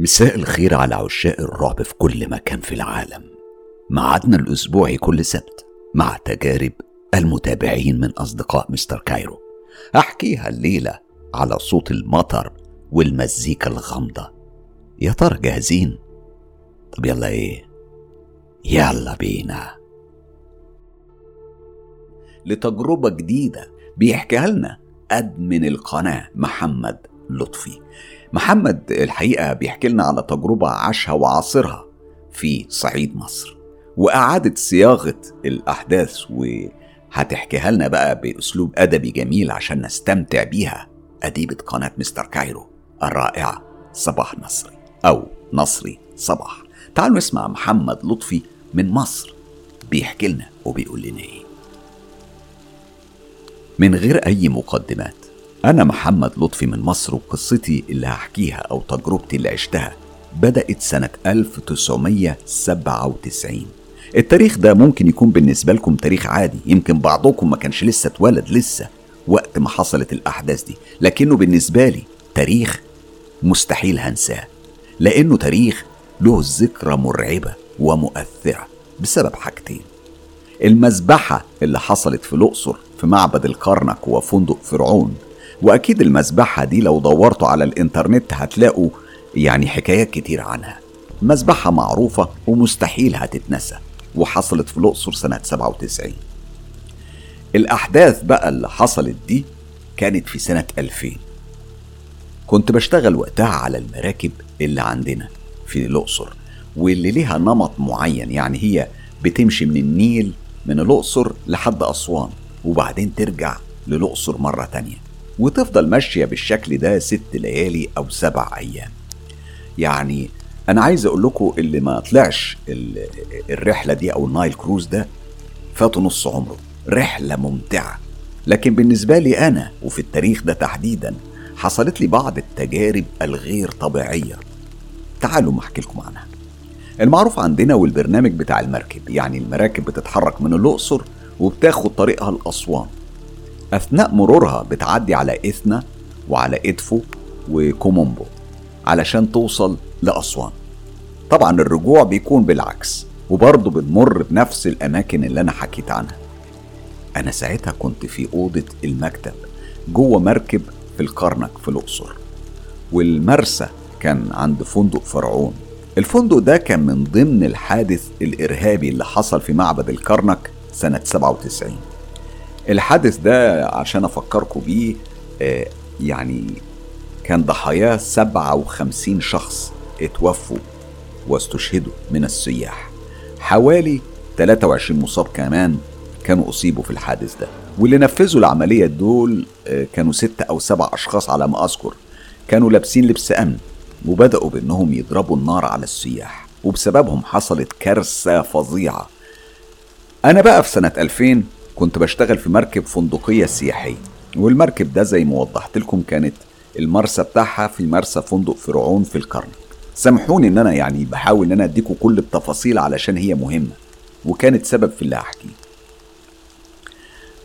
مساء الخير على عشاق الرعب في كل مكان في العالم. معادنا الأسبوعي كل سبت مع تجارب المتابعين من أصدقاء مستر كايرو. أحكيها الليلة على صوت المطر والمزيكا الغامضة. يا ترى جاهزين؟ طب يلا إيه؟ يلا بينا. لتجربة جديدة بيحكيها لنا أدمن القناة محمد لطفي. محمد الحقيقة بيحكي لنا على تجربة عاشها وعاصرها في صعيد مصر وأعادت صياغة الأحداث وهتحكيها لنا بقى بأسلوب أدبي جميل عشان نستمتع بيها. أديبة قناة مستر كايرو الرائعة صباح نصري أو نصري صباح. تعالوا نسمع محمد لطفي من مصر بيحكي لنا وبيقول لنا إيه. من غير أي مقدمات أنا محمد لطفي من مصر وقصتي اللي هحكيها أو تجربتي اللي عشتها بدأت سنة 1997 التاريخ ده ممكن يكون بالنسبة لكم تاريخ عادي يمكن بعضكم ما كانش لسه اتولد لسه وقت ما حصلت الأحداث دي لكنه بالنسبة لي تاريخ مستحيل هنساه لأنه تاريخ له ذكرى مرعبة ومؤثرة بسبب حاجتين. المذبحة اللي حصلت في الأقصر في معبد الكرنك وفندق فرعون وأكيد المذبحة دي لو دورتوا على الإنترنت هتلاقوا يعني حكايات كتير عنها. مذبحة معروفة ومستحيل هتتنسى وحصلت في الأقصر سنة 97 الأحداث بقى اللي حصلت دي كانت في سنة 2000 كنت بشتغل وقتها على المراكب اللي عندنا في الأقصر واللي ليها نمط معين يعني هي بتمشي من النيل من الأقصر لحد أسوان وبعدين ترجع للأقصر مرة تانية. وتفضل ماشية بالشكل ده ست ليالي أو سبع أيام. يعني أنا عايز أقول لكم اللي ما طلعش الرحلة دي أو النايل كروز ده فاتوا نص عمره. رحلة ممتعة. لكن بالنسبة لي أنا وفي التاريخ ده تحديدا حصلت لي بعض التجارب الغير طبيعية. تعالوا ما أحكي لكم عنها. المعروف عندنا والبرنامج بتاع المركب يعني المراكب بتتحرك من الأقصر وبتاخد طريقها لأسوان. أثناء مرورها بتعدي على إثنا وعلى إدفو وكومومبو علشان توصل لأسوان. طبعا الرجوع بيكون بالعكس وبرضه بنمر بنفس الأماكن اللي أنا حكيت عنها. أنا ساعتها كنت في أوضة المكتب جوه مركب في الكرنك في الأقصر والمرسى كان عند فندق فرعون. الفندق ده كان من ضمن الحادث الإرهابي اللي حصل في معبد الكرنك سنة 97 الحادث ده عشان أفكركم بيه آه يعني كان ضحاياه 57 شخص اتوفوا واستشهدوا من السياح. حوالي 23 مصاب كمان كانوا أصيبوا في الحادث ده. واللي نفذوا العملية دول آه كانوا ستة أو سبع أشخاص على ما أذكر. كانوا لابسين لبس أمن وبدأوا بأنهم يضربوا النار على السياح. وبسببهم حصلت كارثة فظيعة. أنا بقى في سنة 2000 كنت بشتغل في مركب فندقية سياحية والمركب ده زي ما وضحت لكم كانت المرسى بتاعها في مرسى فندق فرعون في الكرنك سامحوني إن أنا يعني بحاول إن أنا اديكم كل التفاصيل علشان هي مهمة وكانت سبب في اللي هحكيه.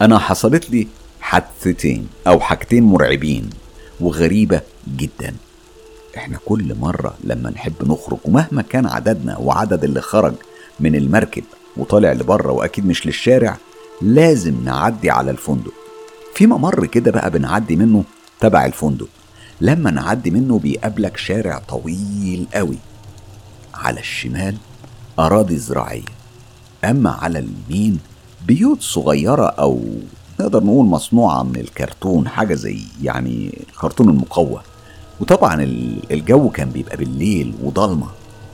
أنا حصلت لي حادثتين أو حاجتين مرعبين وغريبة جدا. إحنا كل مرة لما نحب نخرج ومهما كان عددنا وعدد اللي خرج من المركب وطالع لبره وأكيد مش للشارع لازم نعدي على الفندق. في ممر كده بقى بنعدي منه تبع الفندق. لما نعدي منه بيقابلك شارع طويل قوي. على الشمال أراضي زراعية. أما على اليمين بيوت صغيرة أو نقدر نقول مصنوعة من الكرتون حاجة زي يعني الكرتون المقوى. وطبعا الجو كان بيبقى بالليل وضلمة.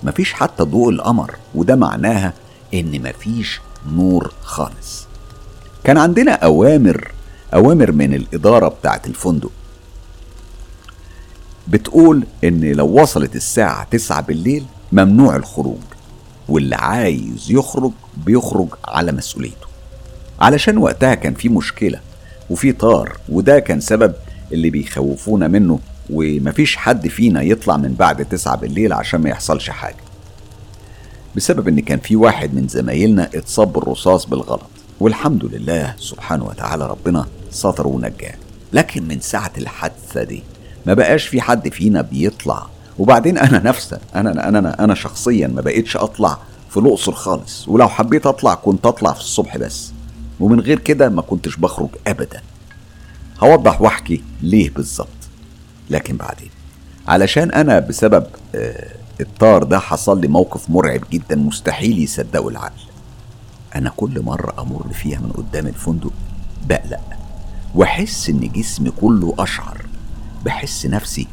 مفيش حتى ضوء القمر وده معناها إن مفيش نور خالص. كان عندنا أوامر أوامر من الإدارة بتاعة الفندق. بتقول إن لو وصلت الساعة تسعة بالليل ممنوع الخروج واللي عايز يخرج بيخرج على مسؤوليته. علشان وقتها كان في مشكلة وفي طار وده كان سبب اللي بيخوفونا منه ومفيش حد فينا يطلع من بعد تسعة بالليل عشان ما يحصلش حاجة. بسبب إن كان في واحد من زمايلنا اتصاب بالرصاص بالغلط. والحمد لله سبحانه وتعالى ربنا ستر ونجاه لكن من ساعة الحادثة دي ما بقاش في حد فينا بيطلع. وبعدين أنا نفسا أنا أنا أنا, أنا شخصيا ما بقيتش أطلع في الأقصر خالص. ولو حبيت أطلع كنت أطلع في الصبح بس. ومن غير كده ما كنتش بخرج ابدا. هوضح وأحكي ليه بالظبط. لكن بعدين علشان أنا بسبب آه الطار ده حصل لي موقف مرعب جدا مستحيل يصدقه العقل. أنا كل مرة أمر فيها من قدام الفندق بقلق وأحس إن جسمي كله أشعر. بحس نفسي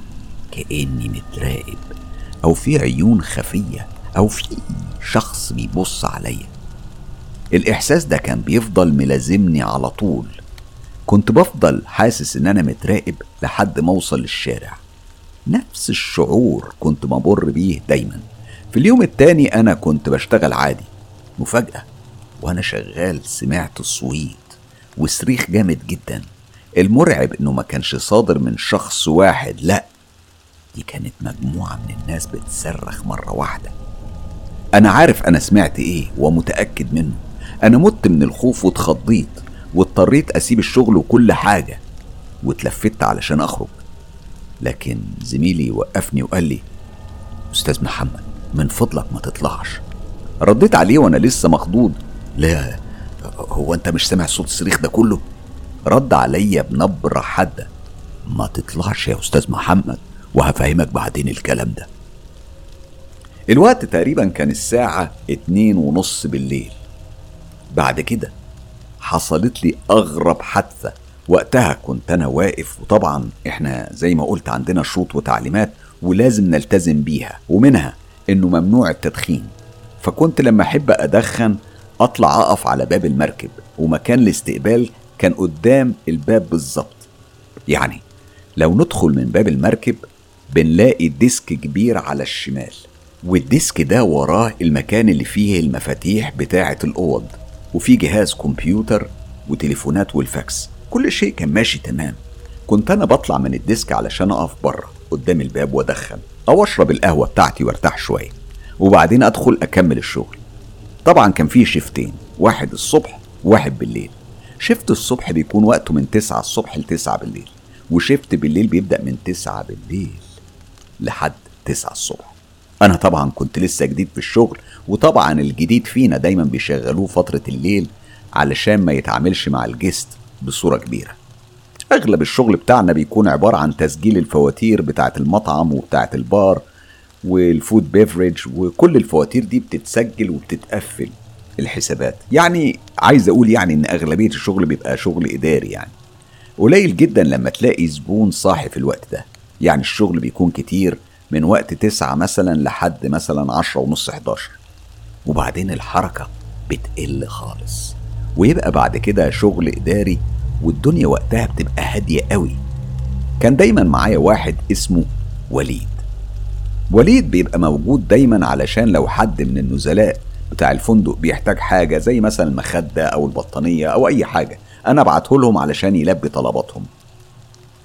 كأني متراقب أو في عيون خفية أو في شخص بيبص عليا. الإحساس ده كان بيفضل ملازمني على طول. كنت بفضل حاسس إن أنا متراقب لحد ما أوصل للشارع. نفس الشعور كنت بمر بيه دايما. في اليوم التاني أنا كنت بشتغل عادي مفاجأة. وأنا شغال سمعت صويت وصريخ جامد جدا. المرعب إنه ما كانش صادر من شخص واحد لا. دي كانت مجموعة من الناس بتصرخ مرة واحدة. أنا عارف أنا سمعت إيه ومتأكد منه. أنا مت من الخوف واتخضيت واضطريت أسيب الشغل وكل حاجة واتلفت علشان أخرج. لكن زميلي وقفني وقال لي أستاذ محمد من فضلك ما تطلعش. رديت عليه وأنا لسه مخضوض. لا هو انت مش سامع صوت الصريخ ده كله؟ رد عليا بنبرة حادة ما تطلعش يا أستاذ محمد وهفهمك بعدين الكلام ده. الوقت تقريبا كان الساعة اتنين ونص بالليل. بعد كده حصلت لي أغرب حادثة. وقتها كنت أنا واقف وطبعا إحنا زي ما قلت عندنا شروط وتعليمات ولازم نلتزم بيها ومنها إنه ممنوع التدخين. فكنت لما أحب أدخن أطلع أقف على باب المركب ومكان الاستقبال كان قدام الباب بالظبط. يعني لو ندخل من باب المركب بنلاقي desk كبير على الشمال وال desk ده وراه المكان اللي فيه المفاتيح بتاعة الأوض وفي جهاز كمبيوتر وتليفونات والفاكس. كل شيء كان ماشي تمام. كنت أنا بطلع من ال desk علشان أقف بره قدام الباب وأدخن أو أشرب القهوة بتاعتي وأرتاح شوية وبعدين أدخل أكمل الشغل. طبعا كان في شيفتين واحد الصبح وواحد بالليل. shift الصبح بيكون وقته من 9 الصبح ل 9 بالليل و shift بالليل بيبدأ من 9 بالليل لحد 9 الصبح. أنا طبعا كنت لسه جديد في الشغل وطبعا الجديد فينا دايما بيشغلوه فترة الليل علشان ما يتعاملش مع ال guest بصورة كبيرة. أغلب الشغل بتاعنا بيكون عبارة عن تسجيل الفواتير بتاعة المطعم وبتاعة البار وال food beverage وكل الفواتير دي بتتسجل وبتتقفل الحسابات. يعني عايز أقول يعني إن أغلبية الشغل بيبقى شغل إداري يعني. قليل جدا لما تلاقي زبون صاحي في الوقت ده. يعني الشغل بيكون كتير من وقت تسعة مثلا لحد مثلا عشرة ونص 11 وبعدين الحركة بتقل خالص. ويبقى بعد كده شغل إداري والدنيا وقتها بتبقى هادية قوي. كان دايما معايا واحد اسمه وليد. وليد بيبقى موجود دايما علشان لو حد من النزلاء بتاع الفندق بيحتاج حاجة زي مثلا المخدة أو البطانية أو أي حاجة أنا أبعته لهم علشان يلبي طلباتهم.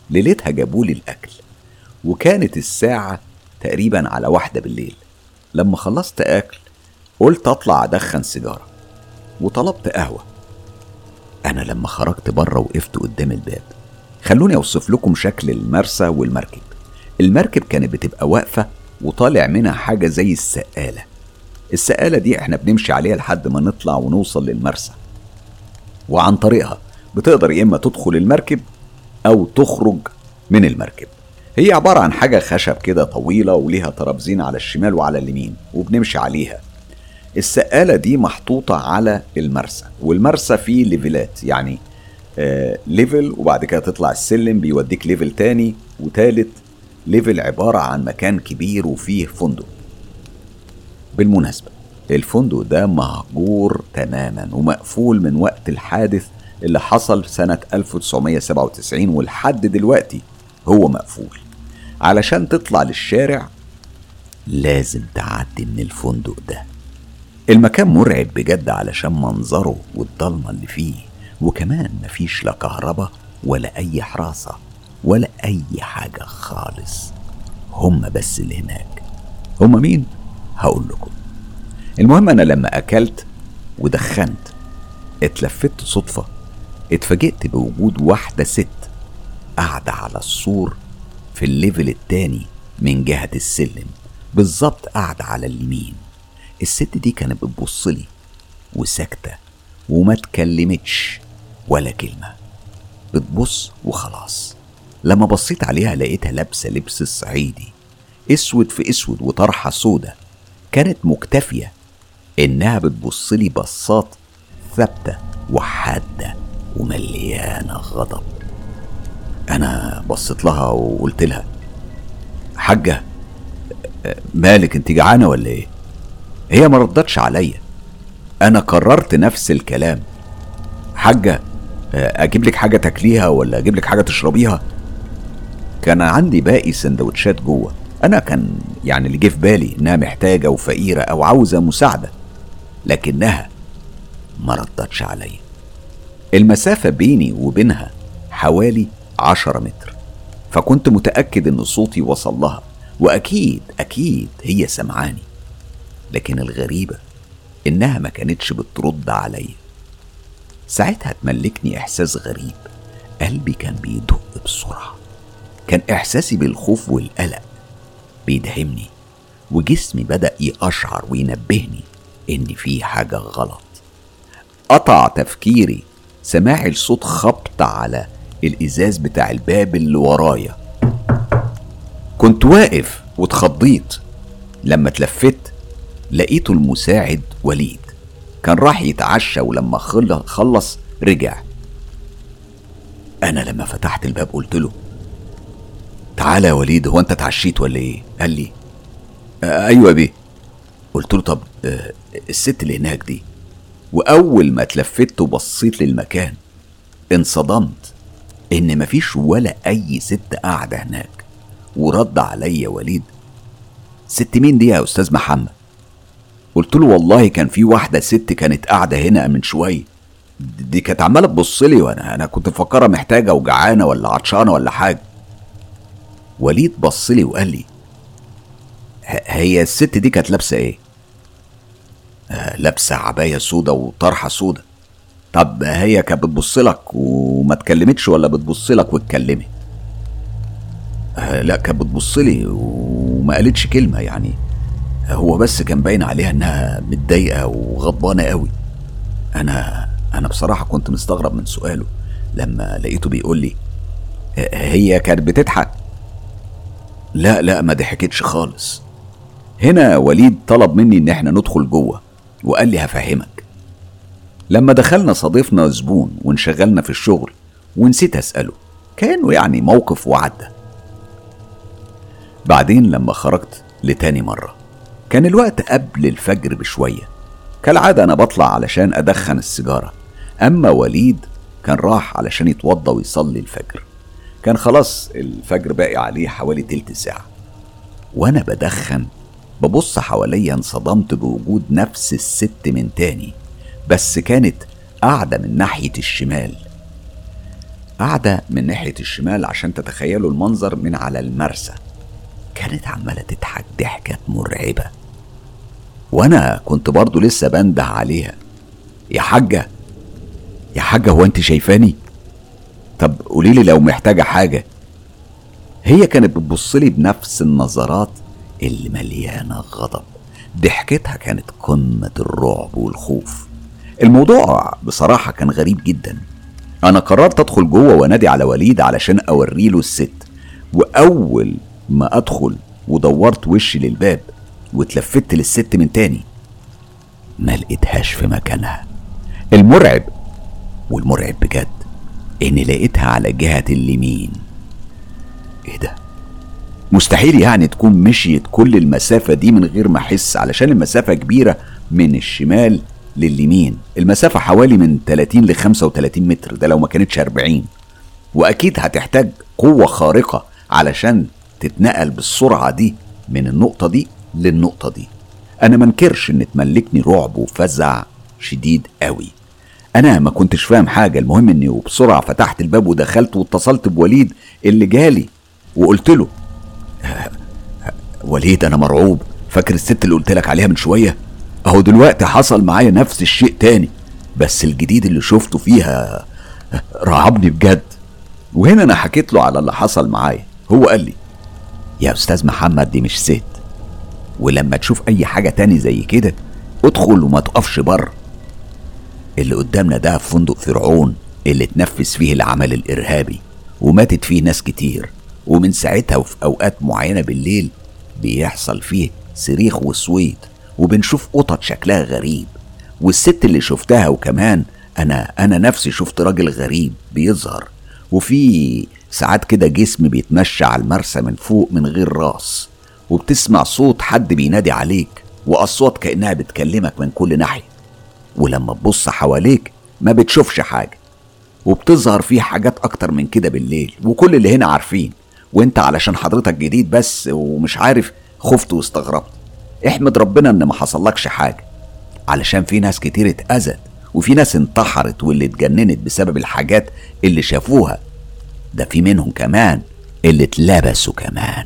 ليلتها جابوا لي الأكل وكانت الساعة تقريبا على واحدة بالليل. لما خلصت أكل قلت أطلع أدخن سيجارة وطلبت قهوة. أنا لما خرجت بره وقفت قدام الباب خلوني أوصف لكم شكل المرسى والمركب. المركب كانت بتبقى واقفة وطالع منها حاجة زي السقالة. السقالة دي إحنا بنمشي عليها لحد ما نطلع ونوصل للمرسى. وعن طريقها بتقدر يا إما تدخل المركب أو تخرج من المركب. هي عبارة عن حاجة خشب كده طويلة وليها ترابزين على الشمال وعلى اليمين وبنمشي عليها. السقالة دي محطوطة على المرسى والمرسى فيه ليفلات يعني آه level وبعد كده تطلع السلم بيوديك level تاني وتالت level عبارة عن مكان كبير وفيه فندق. بالمناسبة الفندق ده مهجور تماما ومقفول من وقت الحادث اللي حصل سنة 1997 ولحد دلوقتي هو مقفول. علشان تطلع للشارع لازم تعدي من الفندق ده. المكان مرعب بجد علشان منظره والضلمة اللي فيه وكمان مفيش لا كهرباء ولا أي حراسة. ولا أي حاجة خالص. هم بس اللي هناك. هم مين؟ هقول لكم. المهم أنا لما أكلت ودخنت اتلفت صدفة اتفاجئت بوجود واحدة ست قاعدة على السور في الليفل التاني من جهة السلم بالظبط قاعدة على اليمين. الست دي كانت بتبصلي وساكتة وما تكلمتش ولا كلمة. بتبص وخلاص. لما بصيت عليها لقيتها لابسة لبس الصعيدي أسود في أسود وطرحة سودة كانت مكتفية إنها بتبصلي بصات ثابتة وحادة ومليانة غضب. أنا بصيت لها وقلت لها حاجة مالك أنت جعانة ولا إيه؟ هي ما ردتش عليا. أنا قررت نفس الكلام حاجة أجيب لك حاجة تاكليها ولا أجيب لك حاجة تشربيها؟ كان عندي باقي سندوتشات جوه. أنا كان يعني اللي جه في بالي إنها محتاجة وفقيرة أو عاوزة مساعدة لكنها ما ردتش عليا. المسافة بيني وبينها حوالي عشرة متر. فكنت متأكد إن صوتي وصل لها وأكيد أكيد هي سمعاني. لكن الغريبة إنها ما كانتش بترد عليا. ساعتها تملكني إحساس غريب. قلبي كان بيدق بسرعة. كان إحساسي بالخوف والقلق. بيدهمني وجسمي بدأ يقشعر وينبهني إن في حاجة غلط. قطع تفكيري سماعي لصوت خبط على الإزاز بتاع الباب اللي ورايا. كنت واقف واتخضيت. لما اتلفت لقيته المساعد وليد. كان راح يتعشى ولما خلص رجع. أنا لما فتحت الباب قلت له تعالى يا وليد هو انت اتعشيت ولا إيه؟ قال لي. آه أيوه يا بيه. قلت له طب آه الست اللي هناك دي وأول ما اتلفت وبصيت للمكان انصدمت إن مفيش ولا أي ست قاعدة هناك. ورد عليا وليد ست مين دي يا أستاذ محمد؟ قلت له والله كان في واحدة ست كانت قاعدة هنا من شوية. دي كانت عمالة تبص لي وأنا أنا كنت مفكرها محتاجة وجعانة ولا عطشانة ولا حاجة. وليد بص لي وقال لي هي الست دي كانت لابسة إيه؟ آه لابسة عباية سودا وطرحة سودا طب هي كانت بتبص لك وما اتكلمتش ولا بتبص لك واتكلمت آه لا كانت بتبص لي وما قالتش كلمة يعني. هو بس كان باين عليها إنها متضايقة وغضبانة قوي. أنا أنا بصراحة كنت مستغرب من سؤاله لما لقيته بيقول لي هي كانت بتضحك؟ لا لا ما ضحكتش خالص. هنا وليد طلب مني إن إحنا ندخل جوه وقال لي هفهمك. لما دخلنا صادفنا زبون وانشغلنا في الشغل ونسيت أسأله كأنه يعني موقف وعدى بعدين لما خرجت لتاني مرة كان الوقت قبل الفجر بشوية. كالعادة أنا بطلع علشان أدخن السيجارة أما وليد كان راح علشان يتوضى ويصلي الفجر. كان خلاص الفجر باقي عليه حوالي تلت ساعة. وأنا بدخن ببص حواليا انصدمت بوجود نفس الست من تاني بس كانت قاعدة من ناحية الشمال. قاعدة من ناحية الشمال عشان تتخيلوا المنظر من على المرسى. كانت عمالة تضحك ضحكة مرعبة. وأنا كنت برضو لسه بنده عليها. يا حاجة يا حاجة هو أنت شايفاني؟ طب قوليلي لو محتاجة حاجة. هي كانت بتبصلي بنفس النظرات اللي مليانة غضب. ضحكتها كانت قمة الرعب والخوف. الموضوع بصراحة كان غريب جدا. أنا قررت أدخل جوه وأنادي على وليد علشان أوريله الست. وأول ما أدخل ودورت وشي للباب واتلفت للست من تاني. ما لقيتهاش في مكانها. المرعب والمرعب بجد. إني لقيتها على جهة اليمين. إيه ده؟ مستحيل يعني تكون مشيت كل المسافة دي من غير ما أحس علشان المسافة كبيرة من الشمال لليمين. المسافة حوالي من 30 ل 35 متر ده لو ما كانتش 40 وأكيد هتحتاج قوة خارقة علشان تتنقل بالسرعة دي من النقطة دي للنقطة دي. أنا منكرش إن تملكني رعب وفزع شديد قوي. أنا ما كنتش فاهم حاجة المهم إني وبسرعة فتحت الباب ودخلت واتصلت بوليد اللي جالي وقلت له وليد أنا مرعوب. فاكر الست اللي قلت لك عليها من شوية؟ أهو دلوقتي حصل معايا نفس الشيء تاني بس الجديد اللي شفته فيها رعبني بجد. وهنا أنا حكيت له على اللي حصل معايا. هو قال لي يا أستاذ محمد دي مش ست. ولما تشوف أي حاجة تاني زي كده ادخل وما تقفش بره. اللي قدامنا ده فندق فرعون اللي اتنفذ فيه العمل الإرهابي وماتت فيه ناس كتير ومن ساعتها وفي أوقات معينة بالليل بيحصل فيه صريخ وصويت وبنشوف قطط شكلها غريب والست اللي شفتها وكمان أنا أنا نفسي شفت راجل غريب بيظهر وفي ساعات كده جسم بيتمشى على المرسى من فوق من غير راس وبتسمع صوت حد بينادي عليك وأصوات كأنها بتكلمك من كل ناحية. ولما تبص حواليك ما بتشوفش حاجة وبتظهر فيه حاجات أكتر من كده بالليل وكل اللي هنا عارفين وأنت علشان حضرتك جديد بس ومش عارف خفت واستغربت. احمد ربنا إن ما حصلكش حاجة علشان في ناس كتير اتأذت وفي ناس انتحرت واللي اتجننت بسبب الحاجات اللي شافوها. ده في منهم كمان اللي اتلبسوا كمان.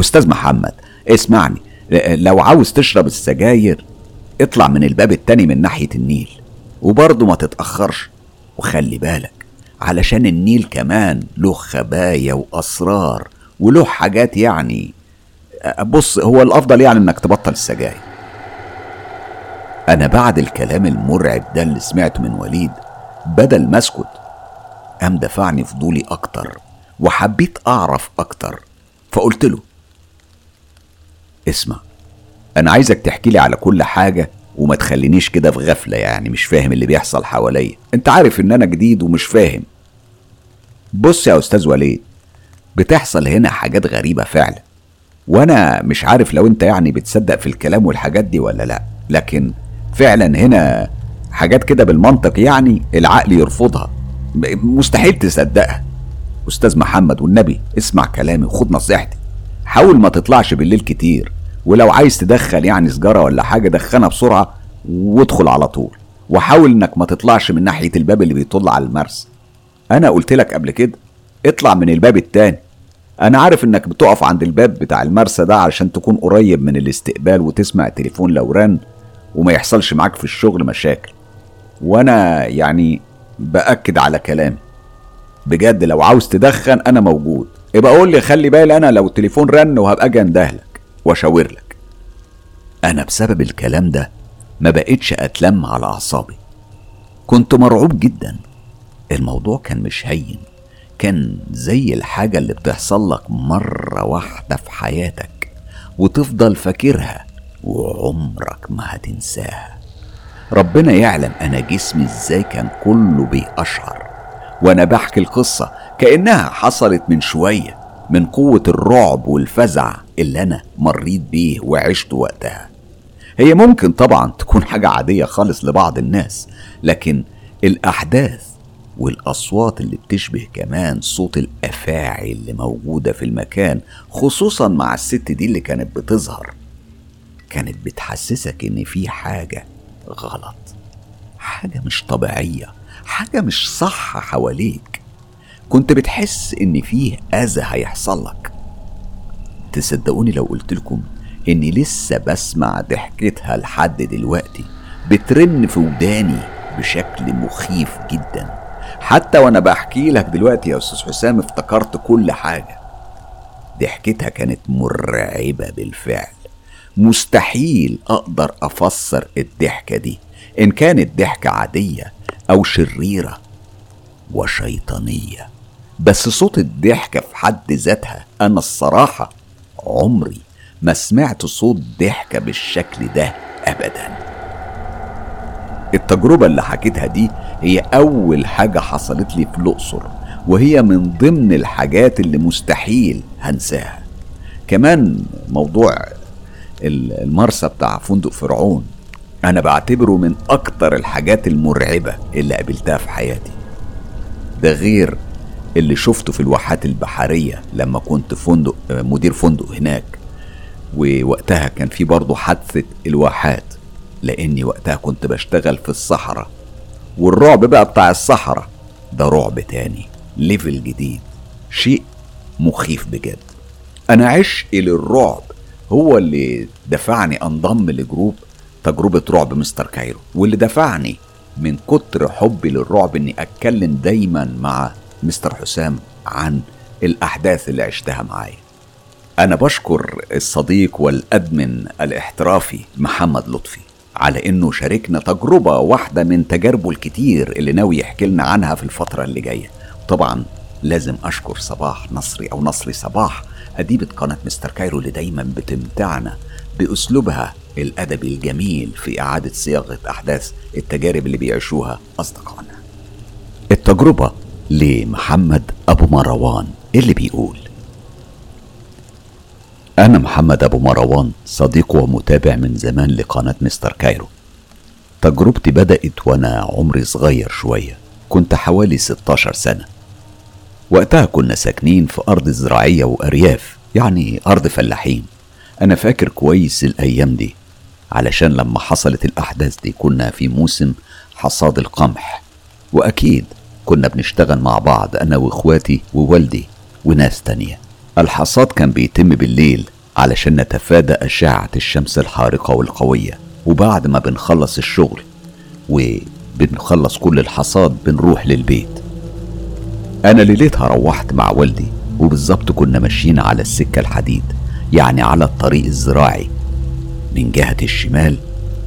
أستاذ محمد اسمعني لو عاوز تشرب السجاير اطلع من الباب التاني من ناحية النيل وبرضه ما تتأخرش وخلي بالك علشان النيل كمان له خبايا وأسرار وله حاجات يعني بص هو الأفضل يعني إنك تبطل السجاير. أنا بعد الكلام المرعب ده اللي سمعته من وليد بدل ما أسكت قام دفعني فضولي أكتر وحبيت أعرف أكتر فقلت له اسمع أنا عايزك تحكي لي على كل حاجة وما تخلينيش كده في غفلة يعني مش فاهم اللي بيحصل حواليا. أنت عارف إن أنا جديد ومش فاهم. بص يا أستاذ وليد بتحصل هنا حاجات غريبة فعلا. وأنا مش عارف لو أنت يعني بتصدق في الكلام والحاجات دي ولا لأ لكن فعلا هنا حاجات كده بالمنطق يعني العقل يرفضها. مستحيل تصدقها. أستاذ محمد والنبي اسمع كلامي وخد نصيحتي. حاول ما تطلعش بالليل كتير. ولو عايز تدخل يعني سجارة ولا حاجة دخنها بسرعة وادخل على طول. وحاول إنك ما تطلعش من ناحية الباب اللي بيطل على المرسى أنا قلت لك قبل كده اطلع من الباب التاني. أنا عارف إنك بتقف عند الباب بتاع المرسى ده علشان تكون قريب من الاستقبال وتسمع التليفون لو رن وما يحصلش معاك في الشغل مشاكل. وأنا يعني بأكد على كلامي. بجد لو عاوز تدخن أنا موجود. يبقى قول لي خلي بالي أنا لو التليفون رن وهبقى أجي أندهلك. واشاور لك. أنا بسبب الكلام ده ما بقتش أتلم على أعصابي. كنت مرعوب جدا. الموضوع كان مش هين. كان زي الحاجة اللي بتحصل لك مرة واحدة في حياتك وتفضل فاكرها وعمرك ما هتنساها. ربنا يعلم أنا جسمي إزاي كان كله بيقشعر. وأنا بحكي القصة كأنها حصلت من شوية. من قوة الرعب والفزع اللي أنا مريت بيه وعشت وقتها. هي ممكن طبعا تكون حاجة عادية خالص لبعض الناس لكن الأحداث والأصوات اللي بتشبه كمان صوت الأفاعي اللي موجودة في المكان خصوصا مع الست دي اللي كانت بتظهر كانت بتحسسك إن في حاجة غلط حاجة مش طبيعية حاجة مش صح حواليك. كنت بتحس إن فيه أذى هيحصل لك. تصدقوني لو قلت لكم إني لسه بسمع ضحكتها لحد دلوقتي بترن في وداني بشكل مخيف جدا. حتى وأنا بحكي لك دلوقتي يا أستاذ حسام افتكرت كل حاجة. ضحكتها كانت مرعبة بالفعل. مستحيل أقدر أفسر الضحكة دي. إن كانت ضحكة عادية أو شريرة وشيطانية. بس صوت الضحكة في حد ذاتها أنا الصراحة عمري ما سمعت صوت ضحكة بالشكل ده ابدا. التجربة اللي حكيتها دي هي أول حاجة حصلت لي في الأقصر وهي من ضمن الحاجات اللي مستحيل هنساها. كمان موضوع المرسى بتاع فندق فرعون أنا بعتبره من أكتر الحاجات المرعبة اللي قابلتها في حياتي. ده غير اللي شفته في الواحات البحرية لما كنت فندق مدير فندق هناك ووقتها كان في برضه حادثة الواحات لأني وقتها كنت بشتغل في الصحراء والرعب بقى بتاع الصحراء ده رعب تاني ليفل جديد شيء مخيف بجد. أنا عشقي للرعب هو اللي دفعني أنضم ل group تجربة رعب مستر كايرو واللي دفعني من كتر حبي للرعب إني أتكلم دايما مع مستر حسام عن الأحداث اللي عشتها معايا. أنا بشكر الصديق وال admin الاحترافي محمد لطفي على إنه شاركنا تجربة واحدة من تجاربه الكتير اللي ناوي يحكي لنا عنها في الفترة اللي جاية. طبعا لازم أشكر صباح نصري أو نصري صباح أديبة قناة مستر كايرو اللي دايما بتمتعنا بأسلوبها الأدبي الجميل في إعادة صياغة أحداث التجارب اللي بيعيشوها أصدقائنا. التجربة لمحمد أبو مروان اللي بيقول أنا محمد أبو مروان صديق ومتابع من زمان لقناة مستر كايرو. تجربتي بدأت وأنا عمري صغير شوية كنت حوالي 16 سنة. وقتها كنا ساكنين في أرض زراعية وأرياف يعني أرض فلاحين. أنا فاكر كويس الأيام دي علشان لما حصلت الأحداث دي كنا في موسم حصاد القمح. وأكيد كنا بنشتغل مع بعض أنا وإخواتي ووالدي وناس تانية. الحصاد كان بيتم بالليل علشان نتفادى أشعة الشمس الحارقة والقوية. وبعد ما بنخلص الشغل وبنخلص كل الحصاد بنروح للبيت. أنا ليلتها روحت مع والدي وبالظبط كنا ماشيين على السكة الحديد يعني على الطريق الزراعي. من جهة الشمال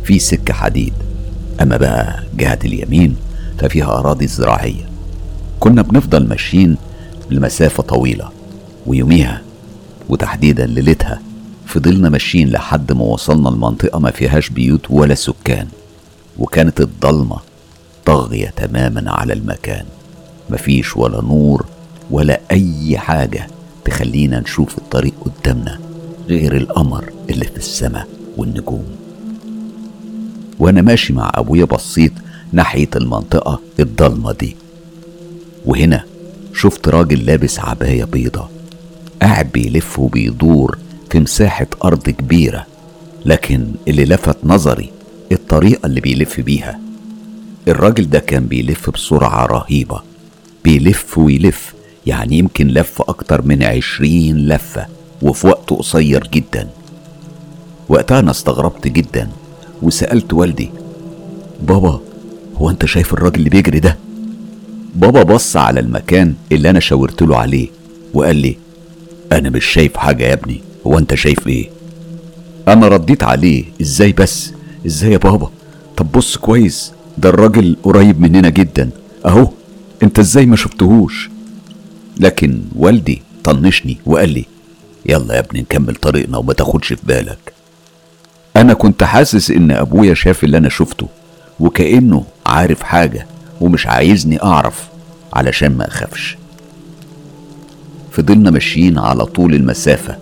في سكة حديد. أما بقى جهة اليمين ففيها أراضي زراعية. كنا بنفضل ماشيين لمسافة طويلة ويوميها وتحديدا ليلتها فضلنا ماشيين لحد ما وصلنا لمنطقة ما فيهاش بيوت ولا سكان وكانت الضلمة طاغية تماما على المكان. مفيش ولا نور ولا أي حاجة تخلينا نشوف الطريق قدامنا غير القمر اللي في السماء والنجوم. وأنا ماشي مع أبويا بصيت ناحية المنطقة الضلمة دي. وهنا شفت راجل لابس عباية بيضة قاعد بيلف وبيدور في مساحة أرض كبيرة لكن اللي لفت نظري الطريقة اللي بيلف بيها. الراجل ده كان بيلف بسرعة رهيبة بيلف ويلف يعني يمكن لف أكتر من عشرين لفة وفي وقت قصير جدا. وقتها أنا استغربت جدا وسألت والدي بابا هو أنت شايف الراجل اللي بيجري ده؟ بابا بص على المكان اللي أنا شاورت له عليه وقال لي أنا مش شايف حاجة يا ابني هو أنت شايف إيه؟ أنا رديت عليه إزاي بس؟ إزاي يا بابا؟ طب بص كويس ده الراجل قريب مننا جدا أهو أنت إزاي ما شفتهوش؟ لكن والدي طنشني وقال لي يلا يا ابني نكمل طريقنا وما تاخدش في بالك أنا كنت حاسس إن أبويا شاف اللي أنا شفته وكأنه عارف حاجة ومش عايزني أعرف علشان ما أخافش. فضلنا ماشيين على طول المسافة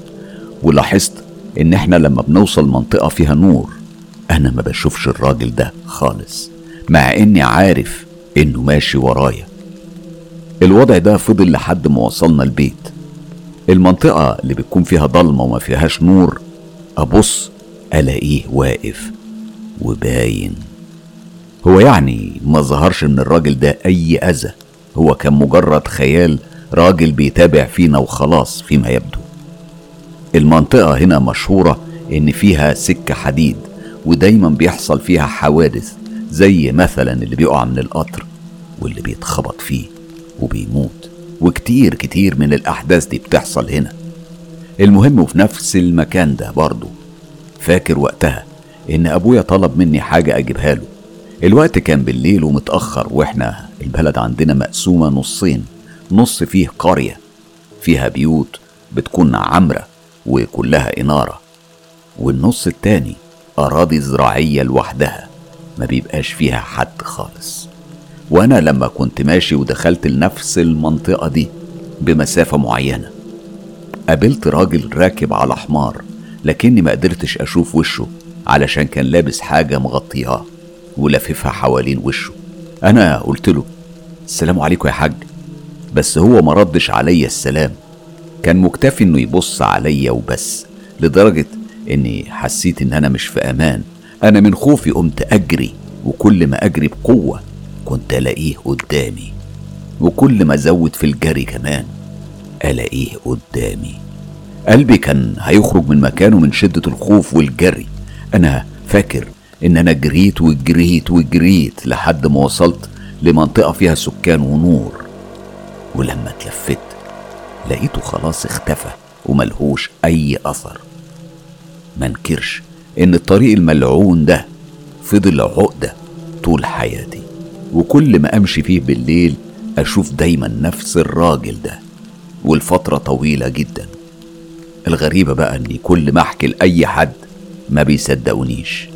ولاحظت إن إحنا لما بنوصل منطقة فيها نور أنا ما بشوفش الراجل ده خالص مع إني عارف إنه ماشي ورايا. الوضع ده فضل لحد ما وصلنا البيت. المنطقة اللي بتكون فيها ضلمة وما فيهاش نور أبص ألاقيه واقف وباين. هو يعني ما ظهرش من الراجل ده أي أذى. هو كان مجرد خيال راجل بيتابع فينا وخلاص فيما يبدو. المنطقة هنا مشهورة إن فيها سكة حديد ودايما بيحصل فيها حوادث زي مثلا اللي بيقع من القطر واللي بيتخبط فيه وبيموت وكتير كتير من الأحداث دي بتحصل هنا. المهم وفي نفس المكان ده برضه فاكر وقتها إن أبويا طلب مني حاجة أجيبها له. الوقت كان بالليل ومتأخر وإحنا البلد عندنا مقسومة نصين. نص فيه قرية فيها بيوت بتكون عمرة وكلها إنارة والنص التاني أراضي زراعية لوحدها ما بيبقاش فيها حد خالص. وأنا لما كنت ماشي ودخلت لنفس المنطقة دي بمسافة معينة قابلت راجل راكب على حمار لكني ما قدرتش أشوف وشه علشان كان لابس حاجة مغطياه ولاففها حوالين وشه. أنا قلت له السلام عليكم يا حاج. بس هو ما ردش عليا السلام. كان مكتفي إنه يبص عليا وبس لدرجة إني حسيت إن أنا مش في أمان. أنا من خوفي قمت أجري وكل ما أجري بقوة كنت ألاقيه قدامي. وكل ما أزود في الجري كمان ألاقيه قدامي. قلبي كان هيخرج من مكانه من شدة الخوف والجري. أنا فاكر إن أنا جريت وجريت وجريت لحد ما وصلت لمنطقة فيها سكان ونور. ولما اتلفت لقيته خلاص اختفى وملهوش أي أثر. منكرش إن الطريق الملعون ده فضل عقدة طول حياتي وكل ما أمشي فيه بالليل أشوف دايما نفس الراجل ده والفترة طويلة جدا. الغريبة بقى إني كل ما أحكي لأي حد ما بيصدقونيش.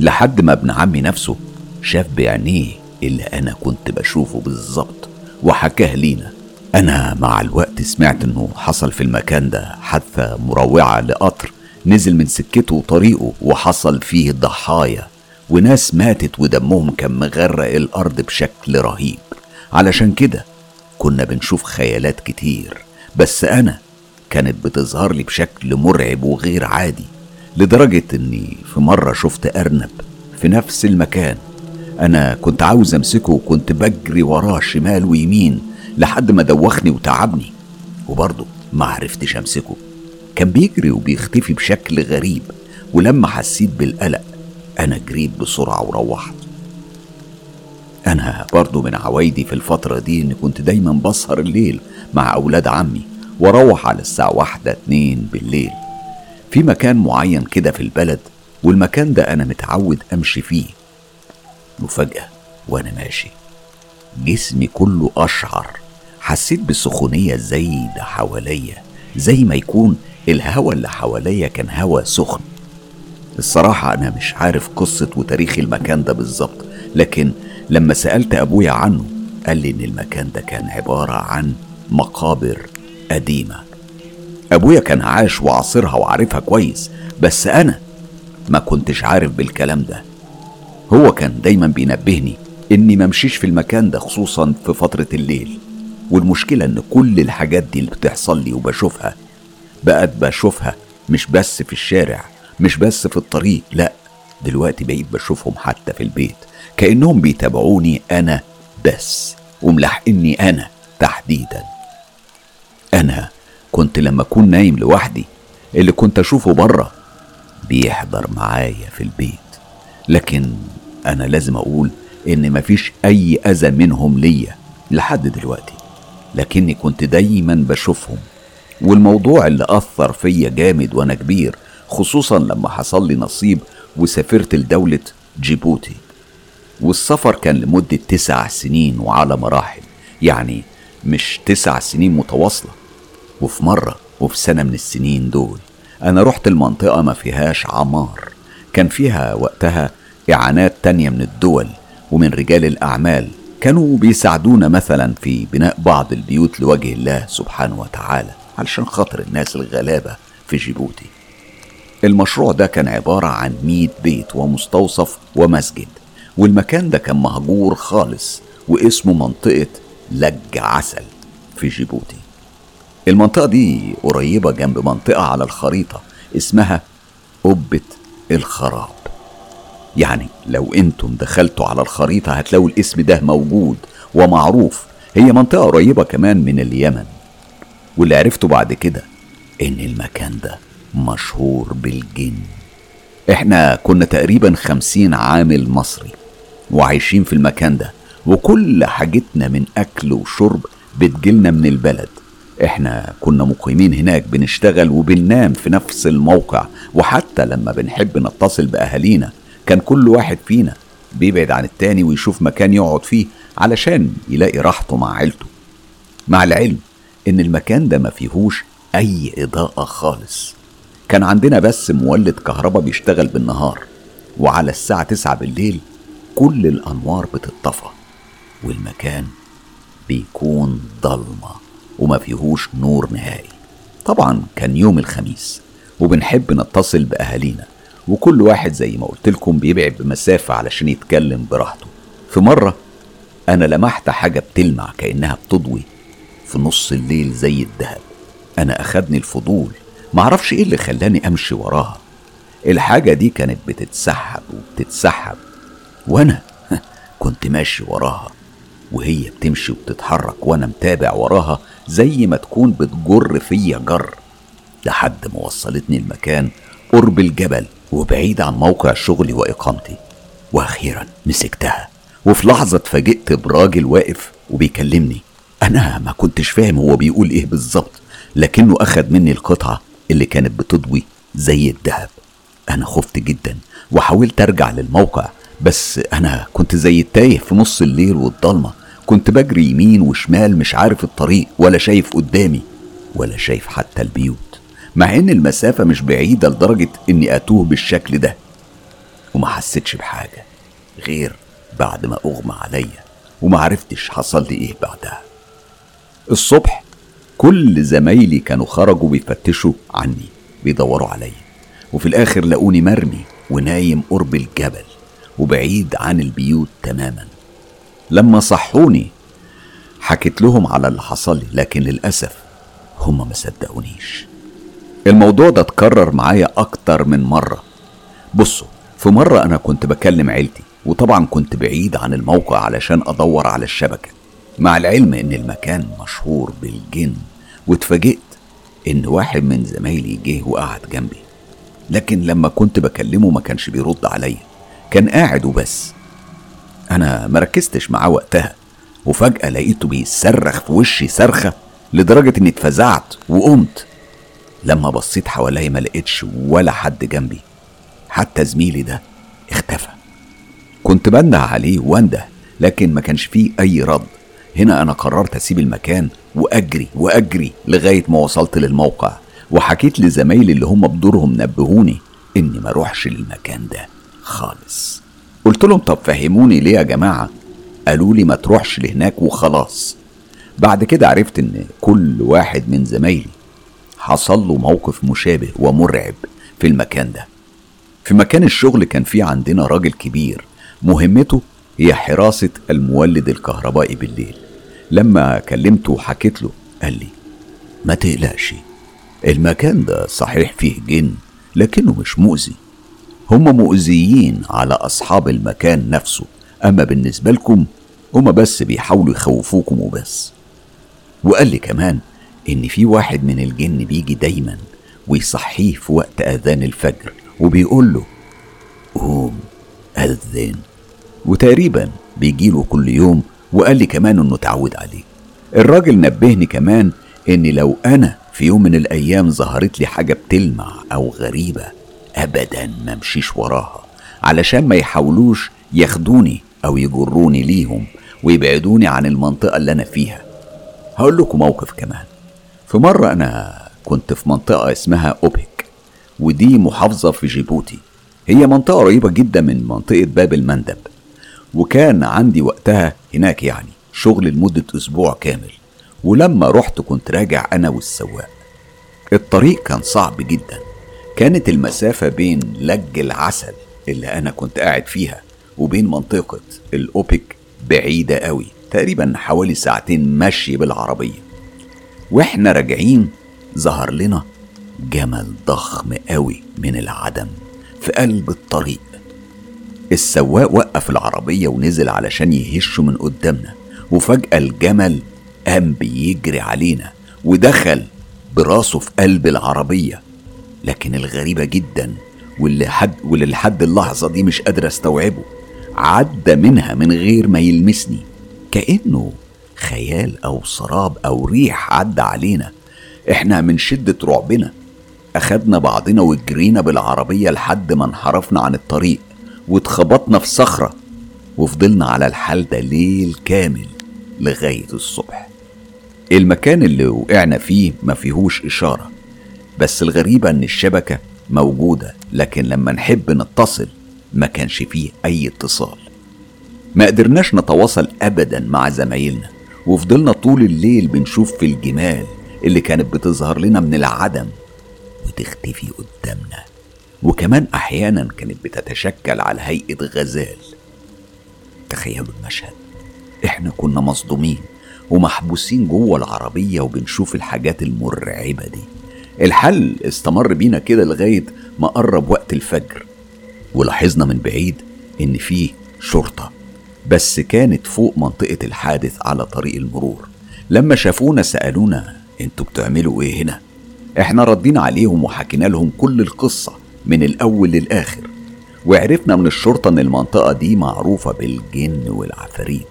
لحد ما ابن عمي نفسه شاف بعينيه اللي أنا كنت بشوفه بالظبط وحكاه لينا. أنا مع الوقت سمعت إنه حصل في المكان ده حادثة مروعة لقطر نزل من سكته وطريقه وحصل فيه ضحايا وناس ماتت ودمهم كان مغرق الأرض بشكل رهيب. علشان كده كنا بنشوف خيالات كتير بس أنا كانت بتظهر لي بشكل مرعب وغير عادي. لدرجة إني في مرة شفت أرنب في نفس المكان. أنا كنت عاوز أمسكه وكنت بجري وراه شمال ويمين لحد ما دوخني وتعبني. وبرضه ما عرفتش أمسكه. كان بيجري وبيختفي بشكل غريب ولما حسيت بالقلق أنا جريت بسرعة وروحت. أنا برضو من عوايدي في الفترة دي إني كنت دايما بسهر الليل مع أولاد عمي وأروح على الساعة واحدة اتنين بالليل. في مكان معين كده في البلد والمكان ده أنا متعود أمشي فيه. وفجأة وأنا ماشي. جسمي كله أشعر. حسيت بسخونية زايدة حواليا زي ما يكون الهوا اللي حواليا كان هوا سخن. الصراحة أنا مش عارف قصة وتاريخ المكان ده بالظبط لكن لما سألت أبويا عنه قال لي إن المكان ده كان عبارة عن مقابر قديمة. أبويا كان عاش وعاصرها وعارفها كويس بس أنا ما كنتش عارف بالكلام ده. هو كان دايما بينبهني إني ممشيش في المكان ده خصوصا في فترة الليل. والمشكلة إن كل الحاجات دي اللي بتحصل لي وبشوفها بقت بشوفها مش بس في الشارع مش بس في الطريق لا دلوقتي بقيت بشوفهم حتى في البيت. كأنهم بيتابعوني أنا بس وملاحقني أنا تحديدا. أنا كنت لما أكون نايم لوحدي اللي كنت أشوفه بره بيحضر معايا في البيت. لكن أنا لازم أقول إن مفيش أي أذى منهم ليا لحد دلوقتي. لكني كنت دايما بشوفهم. والموضوع اللي أثر فيا جامد وأنا كبير خصوصا لما حصل لي نصيب وسافرت لدولة جيبوتي. والسفر كان لمدة تسع سنين وعلى مراحل. يعني مش تسع سنين متواصلة. وفي مرة وفي سنة من السنين دول أنا رحت المنطقة ما فيهاش عمار كان فيها وقتها إعانات تانية من الدول ومن رجال الأعمال كانوا بيساعدونا مثلا في بناء بعض البيوت لوجه الله سبحانه وتعالى علشان خاطر الناس الغلابة في جيبوتي. المشروع ده كان عبارة عن مية بيت ومستوصف ومسجد والمكان ده كان مهجور خالص واسمه منطقة لج عسل في جيبوتي. المنطقة دي قريبة جنب منطقة على الخريطة اسمها قبة الخراب. يعني لو أنتم دخلتوا على الخريطة هتلاقوا الاسم ده موجود ومعروف. هي منطقة قريبة كمان من اليمن. واللي عرفته بعد كده إن المكان ده مشهور بالجن. إحنا كنا تقريبا خمسين عامل مصري وعايشين في المكان ده وكل حاجتنا من أكل وشرب بتجيلنا من البلد. إحنا كنا مقيمين هناك بنشتغل وبننام في نفس الموقع. وحتى لما بنحب نتصل بأهالينا كان كل واحد فينا بيبعد عن التاني ويشوف مكان يقعد فيه علشان يلاقي راحته مع عيلته. مع العلم إن المكان ده ما فيهوش أي إضاءة خالص. كان عندنا بس مولد كهرباء بيشتغل بالنهار وعلى الساعة تسعة بالليل كل الأنوار بتطفى والمكان بيكون ضلمة. وما فيهوش نور نهائي. طبعا كان يوم الخميس وبنحب نتصل بأهالينا وكل واحد زي ما قلت لكم بيبعد بمسافة علشان يتكلم براحته. في مرة أنا لمحت حاجة بتلمع كأنها بتضوي في نص الليل زي الدهب أنا أخدني الفضول معرفش إيه اللي خلاني أمشي وراها. الحاجة دي كانت بتتسحب وبتتسحب وأنا كنت ماشي وراها وهي بتمشي وبتتحرك وأنا متابع وراها زي ما تكون بتجر فيا جر. لحد ما وصلتني المكان قرب الجبل وبعيد عن موقع شغلي وإقامتي. وأخيرا مسكتها. وفي لحظة اتفاجئت براجل واقف وبيكلمني. أنا ما كنتش فاهم هو بيقول إيه بالظبط لكنه أخد مني القطعة اللي كانت بتضوي زي الذهب. أنا خفت جدا وحاولت أرجع للموقع بس أنا كنت زي التايه في نص الليل والضلمة. كنت بجري يمين وشمال مش عارف الطريق ولا شايف قدامي ولا شايف حتى البيوت. مع إن المسافة مش بعيدة لدرجة إني أتوه بالشكل ده. وما حسيتش بحاجة غير بعد ما أغمى عليا وما عرفتش حصل لي إيه بعدها. الصبح كل زمايلي كانوا خرجوا بيفتشوا عني بيدوروا عليا. وفي الآخر لقوني مرمي ونايم قرب الجبل وبعيد عن البيوت تماما. لما صحوني حكيت لهم على اللي حصل لكن للأسف هما ما صدقونيش. الموضوع ده اتكرر معايا أكتر من مرة. بصوا في مرة أنا كنت بكلم عيلتي وطبعا كنت بعيد عن الموقع علشان أدور على الشبكة مع العلم إن المكان مشهور بالجن واتفاجئت إن واحد من زمايلي جه وقعد جنبي. لكن لما كنت بكلمه ما كانش بيرد عليا كان قاعد وبس. أنا مركزتش معاه وقتها وفجأة لقيته بيصرخ في وشي صرخة لدرجة إني اتفزعت وقمت. لما بصيت حواليا ما لقيتش ولا حد جنبي حتى زميلي ده اختفى. كنت بنده عليه وانده لكن ما كانش فيه أي رد. هنا أنا قررت أسيب المكان وأجري وأجري لغاية ما وصلت للموقع وحكيت لزمايلي اللي هم بدورهم نبهوني إني ما أروحش للمكان ده خالص. قلت لهم طب فهموني ليه يا جماعة؟ قالوا لي ما تروحش لهناك وخلاص. بعد كده عرفت إن كل واحد من زمايلي حصل له موقف مشابه ومرعب في المكان ده. في مكان الشغل كان في عندنا راجل كبير مهمته هي حراسة المولد الكهربائي بالليل. لما كلمته وحكيت له قال لي ما تقلقش المكان ده صحيح فيه جن لكنه مش مؤذي. هم مؤذيين على أصحاب المكان نفسه. أما بالنسبة لكم هما بس بيحاولوا يخوفوكم وبس. وقال لي كمان إن في واحد من الجن بيجي دايما ويصحيه في وقت أذان الفجر وبيقول له قوم أذن. وتقريبا بيجيله كل يوم وقال لي كمان إنه اتعود عليه. الراجل نبهني كمان إن لو أنا في يوم من الأيام ظهرت لي حاجة بتلمع أو غريبة أبدا ما امشيش وراها علشان ما يحاولوش ياخدوني أو يجروني ليهم ويبعدوني عن المنطقة اللي أنا فيها. هقول لكم موقف كمان. في مرة أنا كنت في منطقة اسمها أوبك ودي محافظة في جيبوتي. هي منطقة قريبة جدا من منطقة باب المندب وكان عندي وقتها هناك يعني شغل لمدة أسبوع كامل. ولما رحت كنت راجع أنا والسواق. الطريق كان صعب جدا. كانت المسافة بين لج العسل اللي أنا كنت قاعد فيها وبين منطقة الأوبك بعيدة قوي تقريبا حوالي ساعتين مشي بالعربية. وإحنا راجعين ظهر لنا جمل ضخم قوي من العدم في قلب الطريق. السواق وقف العربية ونزل علشان يهشه من قدامنا وفجأة الجمل قام بيجري علينا ودخل براسه في قلب العربية. لكن الغريبة جدا واللي حد واللي لحد اللحظة دي مش قادر أستوعبه. عدى منها من غير ما يلمسني. كأنه خيال أو سراب أو ريح عدى علينا. إحنا من شدة رعبنا. أخدنا بعضنا وجرينا بالعربية لحد ما انحرفنا عن الطريق واتخبطنا في صخرة وفضلنا على الحال ده ليل كامل لغاية الصبح. المكان اللي وقعنا فيه ما فيهوش إشارة. بس الغريبة إن الشبكة موجودة لكن لما نحب نتصل ما كانش فيه أي اتصال. ما قدرناش نتواصل أبدا مع زمايلنا وفضلنا طول الليل بنشوف في الجمال اللي كانت بتظهر لنا من العدم وتختفي قدامنا. وكمان أحيانا كانت بتتشكل على هيئة غزال. تخيلوا المشهد. إحنا كنا مصدومين ومحبوسين جوه العربية وبنشوف الحاجات المرعبة دي. الحل استمر بينا كده لغاية ما قرب وقت الفجر. ولاحظنا من بعيد إن فيه شرطة بس كانت فوق منطقة الحادث على طريق المرور. لما شافونا سألونا أنتوا بتعملوا إيه هنا؟ إحنا ردينا عليهم وحكينا لهم كل القصة من الأول للآخر. وعرفنا من الشرطة إن المنطقة دي معروفة بالجن والعفاريت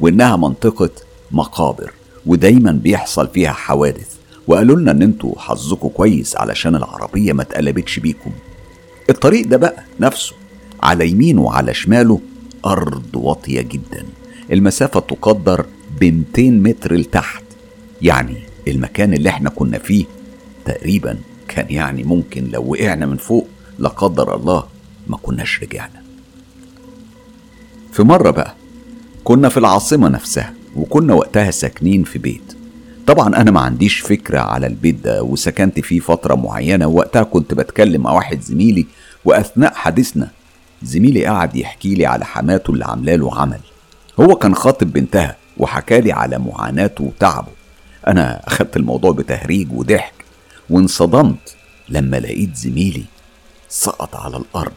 وإنها منطقة مقابر ودايما بيحصل فيها حوادث. وقالوا لنا إن أنتوا حظكم كويس علشان العربية ما اتقلبتش بيكم. الطريق ده بقى نفسه على يمينه وعلى شماله أرض واطية جدا. المسافة تقدر ب 200 متر لتحت. يعني المكان اللي إحنا كنا فيه تقريبا كان يعني ممكن لو وقعنا من فوق لا قدر الله ما كناش رجعنا. في مرة بقى كنا في العاصمة نفسها وكنا وقتها ساكنين في بيت. طبعا أنا ما عنديش فكرة على البيت ده وسكنت فيه فترة معينة ووقتها كنت بتكلم مع واحد زميلي وأثناء حديثنا زميلي قعد يحكي لي على حماته اللي عاملة له عمل. هو كان خاطب بنتها وحكى لي على معاناته وتعبه. أنا أخدت الموضوع بتهريج وضحك وانصدمت لما لقيت زميلي سقط على الأرض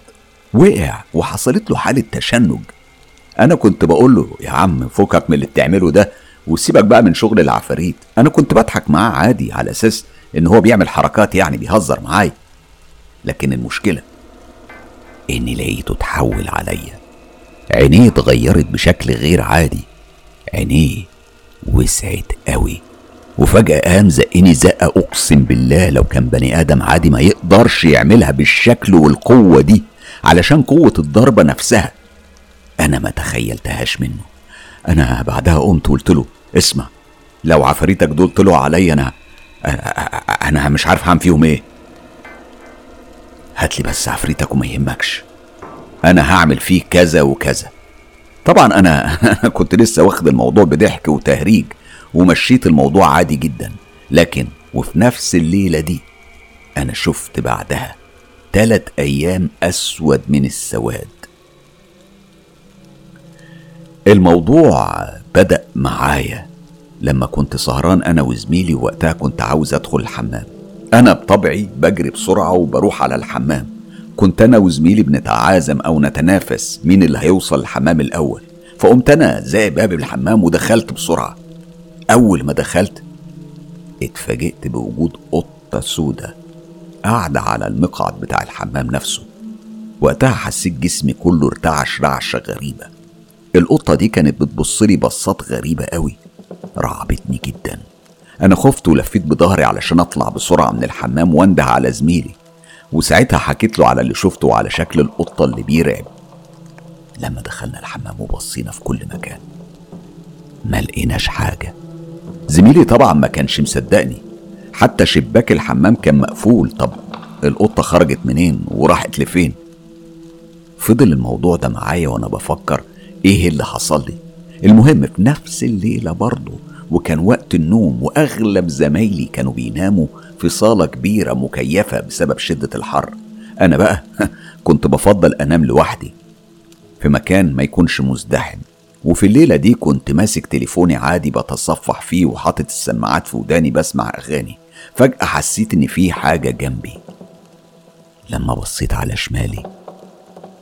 وقع وحصلت له حالة تشنج. أنا كنت بقول له يا عم فكك من اللي بتعمله ده وسيبك بقى من شغل العفاريت. أنا كنت بضحك معاه عادي على أساس إن هو بيعمل حركات يعني بيهزر معايا. لكن المشكلة إني لقيته اتحول عليا. عينيه اتغيرت بشكل غير عادي. عينيه وسعت قوي. وفجأة قام زقني زقة أقسم بالله لو كان بني آدم عادي ما يقدرش يعملها بالشكل والقوة دي علشان قوة الضربة نفسها. أنا ما تخيلتهاش منه. أنا بعدها قمت وقلت له اسمع لو عفاريتك دول طلعوا عليا أنا أنا مش عارف هعمل فيهم إيه. هات لي بس عفريتك وما يهمكش. أنا هعمل فيه كذا وكذا. طبعا أنا كنت لسه واخد الموضوع بضحك وتهريج ومشيت الموضوع عادي جدا. لكن وفي نفس الليلة دي أنا شفت بعدها تلات أيام أسود من السواد. الموضوع معايا. لما كنت سهران أنا وزميلي وقتها كنت عاوز أدخل الحمام. أنا بطبعي بجري بسرعة وبروح على الحمام. كنت أنا وزميلي بنتعازم أو نتنافس مين اللي هيوصل الحمام الأول. فقمت أنا زي باب الحمام ودخلت بسرعة. أول ما دخلت اتفاجئت بوجود قطة سودة قاعدة على المقعد بتاع الحمام نفسه. وقتها حسيت جسمي كله ارتعش رعشة غريبة. القطة دي كانت بتبصلي بصات غريبة قوي. رعبتني جدا. أنا خفت ولفيت بظهري علشان أطلع بسرعة من الحمام وانده على زميلي. وساعتها حكيت له على اللي شفته وعلى شكل القطة اللي بيرعب. لما دخلنا الحمام وبصينا في كل مكان ما لقيناش حاجة. زميلي طبعا ما كانش مصدقني. حتى شباك الحمام كان مقفول. طب القطة خرجت منين وراحت لفين؟ فضل الموضوع ده معايا وأنا بفكر إيه اللي حصل لي؟ المهم في نفس الليلة برضه وكان وقت النوم وأغلب زمايلي كانوا بيناموا في صالة كبيرة مكيفة بسبب شدة الحر. أنا بقى كنت بفضل أنام لوحدي في مكان ما يكونش مزدحم. وفي الليلة دي كنت ماسك تليفوني عادي بتصفح فيه وحاطط السماعات في وداني بسمع أغاني. فجأة حسيت إن في حاجة جنبي. لما بصيت على شمالي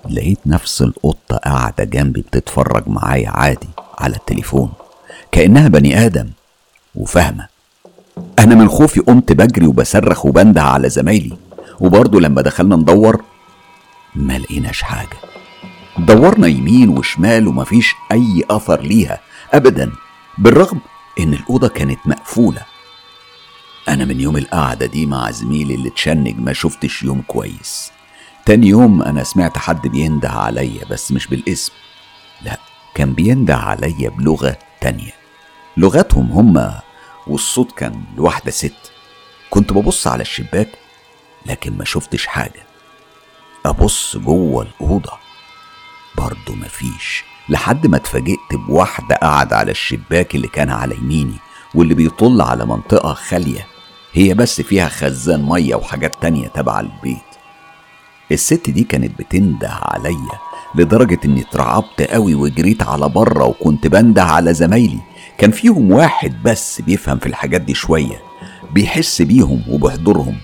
لقيت نفس القطة قاعدة جنبي بتتفرج معايا عادي على التليفون كأنها بني آدم وفاهمة. أنا من خوفي قمت بجري وبصرخ وبنده على زمايلي وبرضه لما دخلنا ندور ما لقيناش حاجة. دورنا يمين وشمال ومفيش أي أثر ليها أبدا بالرغم إن الأوضة كانت مقفولة. أنا من يوم القعدة دي مع زميلي اللي اتشنج ما شفتش يوم كويس. تاني يوم أنا سمعت حد بينده عليا بس مش بالاسم. لا كان بينده عليا بلغة تانية. لغتهم هما والصوت كان لواحدة ست. كنت ببص على الشباك لكن ما شفتش حاجة. أبص جوه الأوضة. برضه مفيش لحد ما اتفاجئت بواحدة قاعدة على الشباك اللي كان على يميني واللي بيطل على منطقة خالية. هي بس فيها خزان مية وحاجات تانية تبع البيت. الست دي كانت بتنده عليا لدرجة إني اترعبت قوي وجريت على بره وكنت بنده على زمايلي. كان فيهم واحد بس بيفهم في الحاجات دي شوية بيحس بيهم وبحضورهم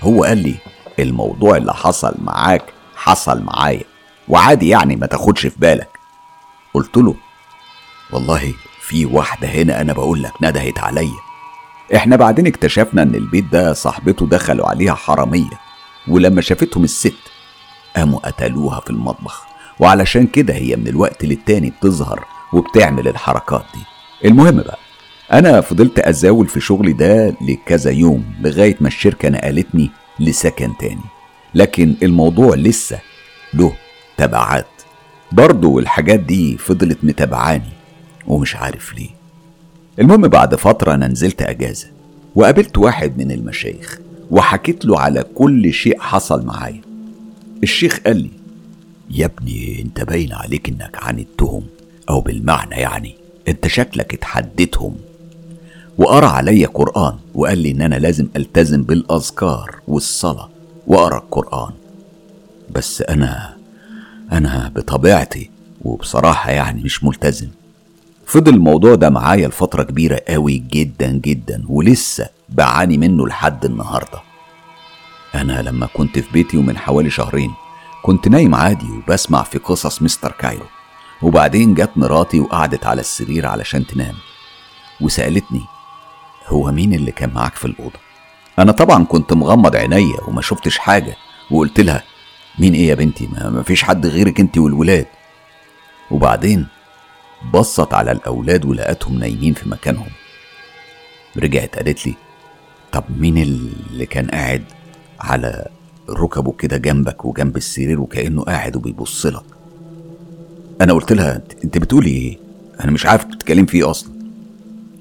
هو قال لي الموضوع اللي حصل معاك حصل معايا وعادي يعني ما تاخدش في بالك. قلت له والله في واحدة هنا أنا بقول لك ندهت عليا. إحنا بعدين اكتشفنا إن البيت ده صاحبته دخلوا عليها حرامية ولما شافتهم الست قاموا قتلوها في المطبخ. وعلشان كده هي من الوقت للتاني بتظهر وبتعمل الحركات دي. المهم بقى أنا فضلت أزاول في شغلي ده لكذا يوم لغاية ما الشركة نقلتني لسكن تاني. لكن الموضوع لسه له تبعات. برضو الحاجات دي فضلت متابعاني ومش عارف ليه. المهم بعد فترة أنا نزلت أجازة وقابلت واحد من المشايخ وحكيت له على كل شيء حصل معايا. الشيخ قال لي يا ابني انت باين عليك انك عاندتهم أو بالمعنى يعني انت شكلك اتحديتهم. وقرأ عليا قرآن وقال لي إن أنا لازم ألتزم بالأذكار والصلاة وأقرأ القرآن. بس أنا أنا بطبيعتي وبصراحة يعني مش ملتزم. فضل الموضوع ده معايا لفترة كبيرة قوي جدا جدا ولسه بعاني منه لحد النهاردة. أنا لما كنت في بيتي ومن حوالي شهرين كنت نايم عادي وبسمع في قصص مستر كايرو. وبعدين جت مراتي وقعدت على السرير علشان تنام. وسألتني هو مين اللي كان معاك في الأوضة؟ أنا طبعا كنت مغمض عينيا وما شفتش حاجة وقلت لها مين إيه يا بنتي؟ ما فيش حد غيرك أنت والولاد. وبعدين بصت على الأولاد ولقتهم نايمين في مكانهم. رجعت قالت لي طب مين اللي كان قاعد على ركبه كده جنبك وجنب السرير وكأنه قاعد وبيبص لك. أنا قلت لها أنت بتقولي إيه؟ أنا مش عارف بتتكلم فيه أصلا.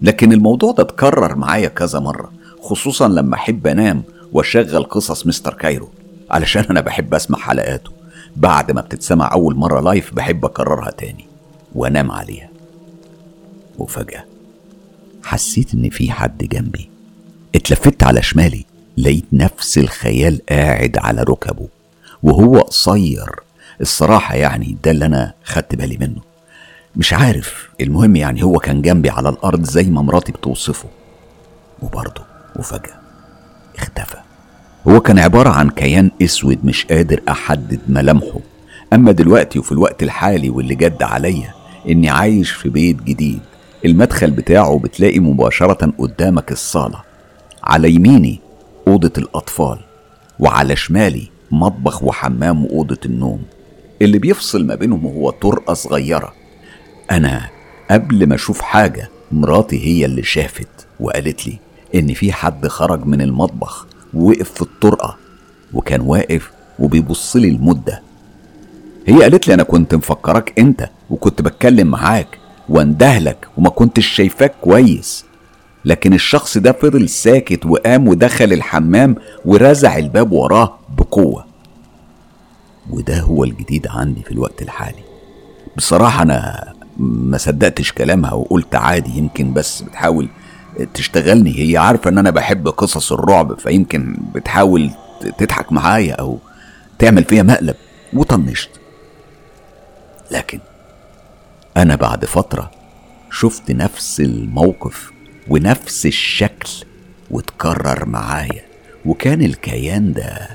لكن الموضوع ده اتكرر معايا كذا مرة خصوصا لما أحب أنام وأشغل قصص مستر كايرو علشان أنا بحب أسمع حلقاته. بعد ما بتتسمع أول مرة live بحب أكررها تاني وأنام عليها. وفجأة حسيت إن في حد جنبي. اتلفت على شمالي. لقيت نفس الخيال قاعد على ركبه وهو قصير. الصراحة يعني ده اللي أنا خدت بالي منه. مش عارف المهم يعني هو كان جنبي على الأرض زي ما مراتي بتوصفه. وبرضه وفجأة اختفى. هو كان عبارة عن كيان أسود مش قادر أحدد ملامحه. أما دلوقتي وفي الوقت الحالي واللي جد عليا إني عايش في بيت جديد المدخل بتاعه بتلاقي مباشرة قدامك الصالة. على يميني أوضة الأطفال وعلى شمالي مطبخ وحمام وأوضة النوم اللي بيفصل ما بينهم هو طرقة صغيرة. أنا قبل ما أشوف حاجة مراتي هي اللي شافت وقالت لي إن في حد خرج من المطبخ ووقف في الطرقة وكان واقف وبيبص لي المدة. هي قالت لي أنا كنت مفكرك أنت وكنت بتكلم معاك وأندهلك وما كنتش شايفاك كويس. لكن الشخص ده فضل ساكت وقام ودخل الحمام ورزع الباب وراه بقوة. وده هو الجديد عندي في الوقت الحالي. بصراحة أنا ما صدقتش كلامها وقلت عادي يمكن بس بتحاول تشتغلني. هي عارفة إن أنا بحب قصص الرعب فيمكن بتحاول تضحك معايا أو تعمل فيها مقلب وطنشت. لكن أنا بعد فترة شفت نفس الموقف ونفس الشكل وتكرر معايا. وكان الكيان ده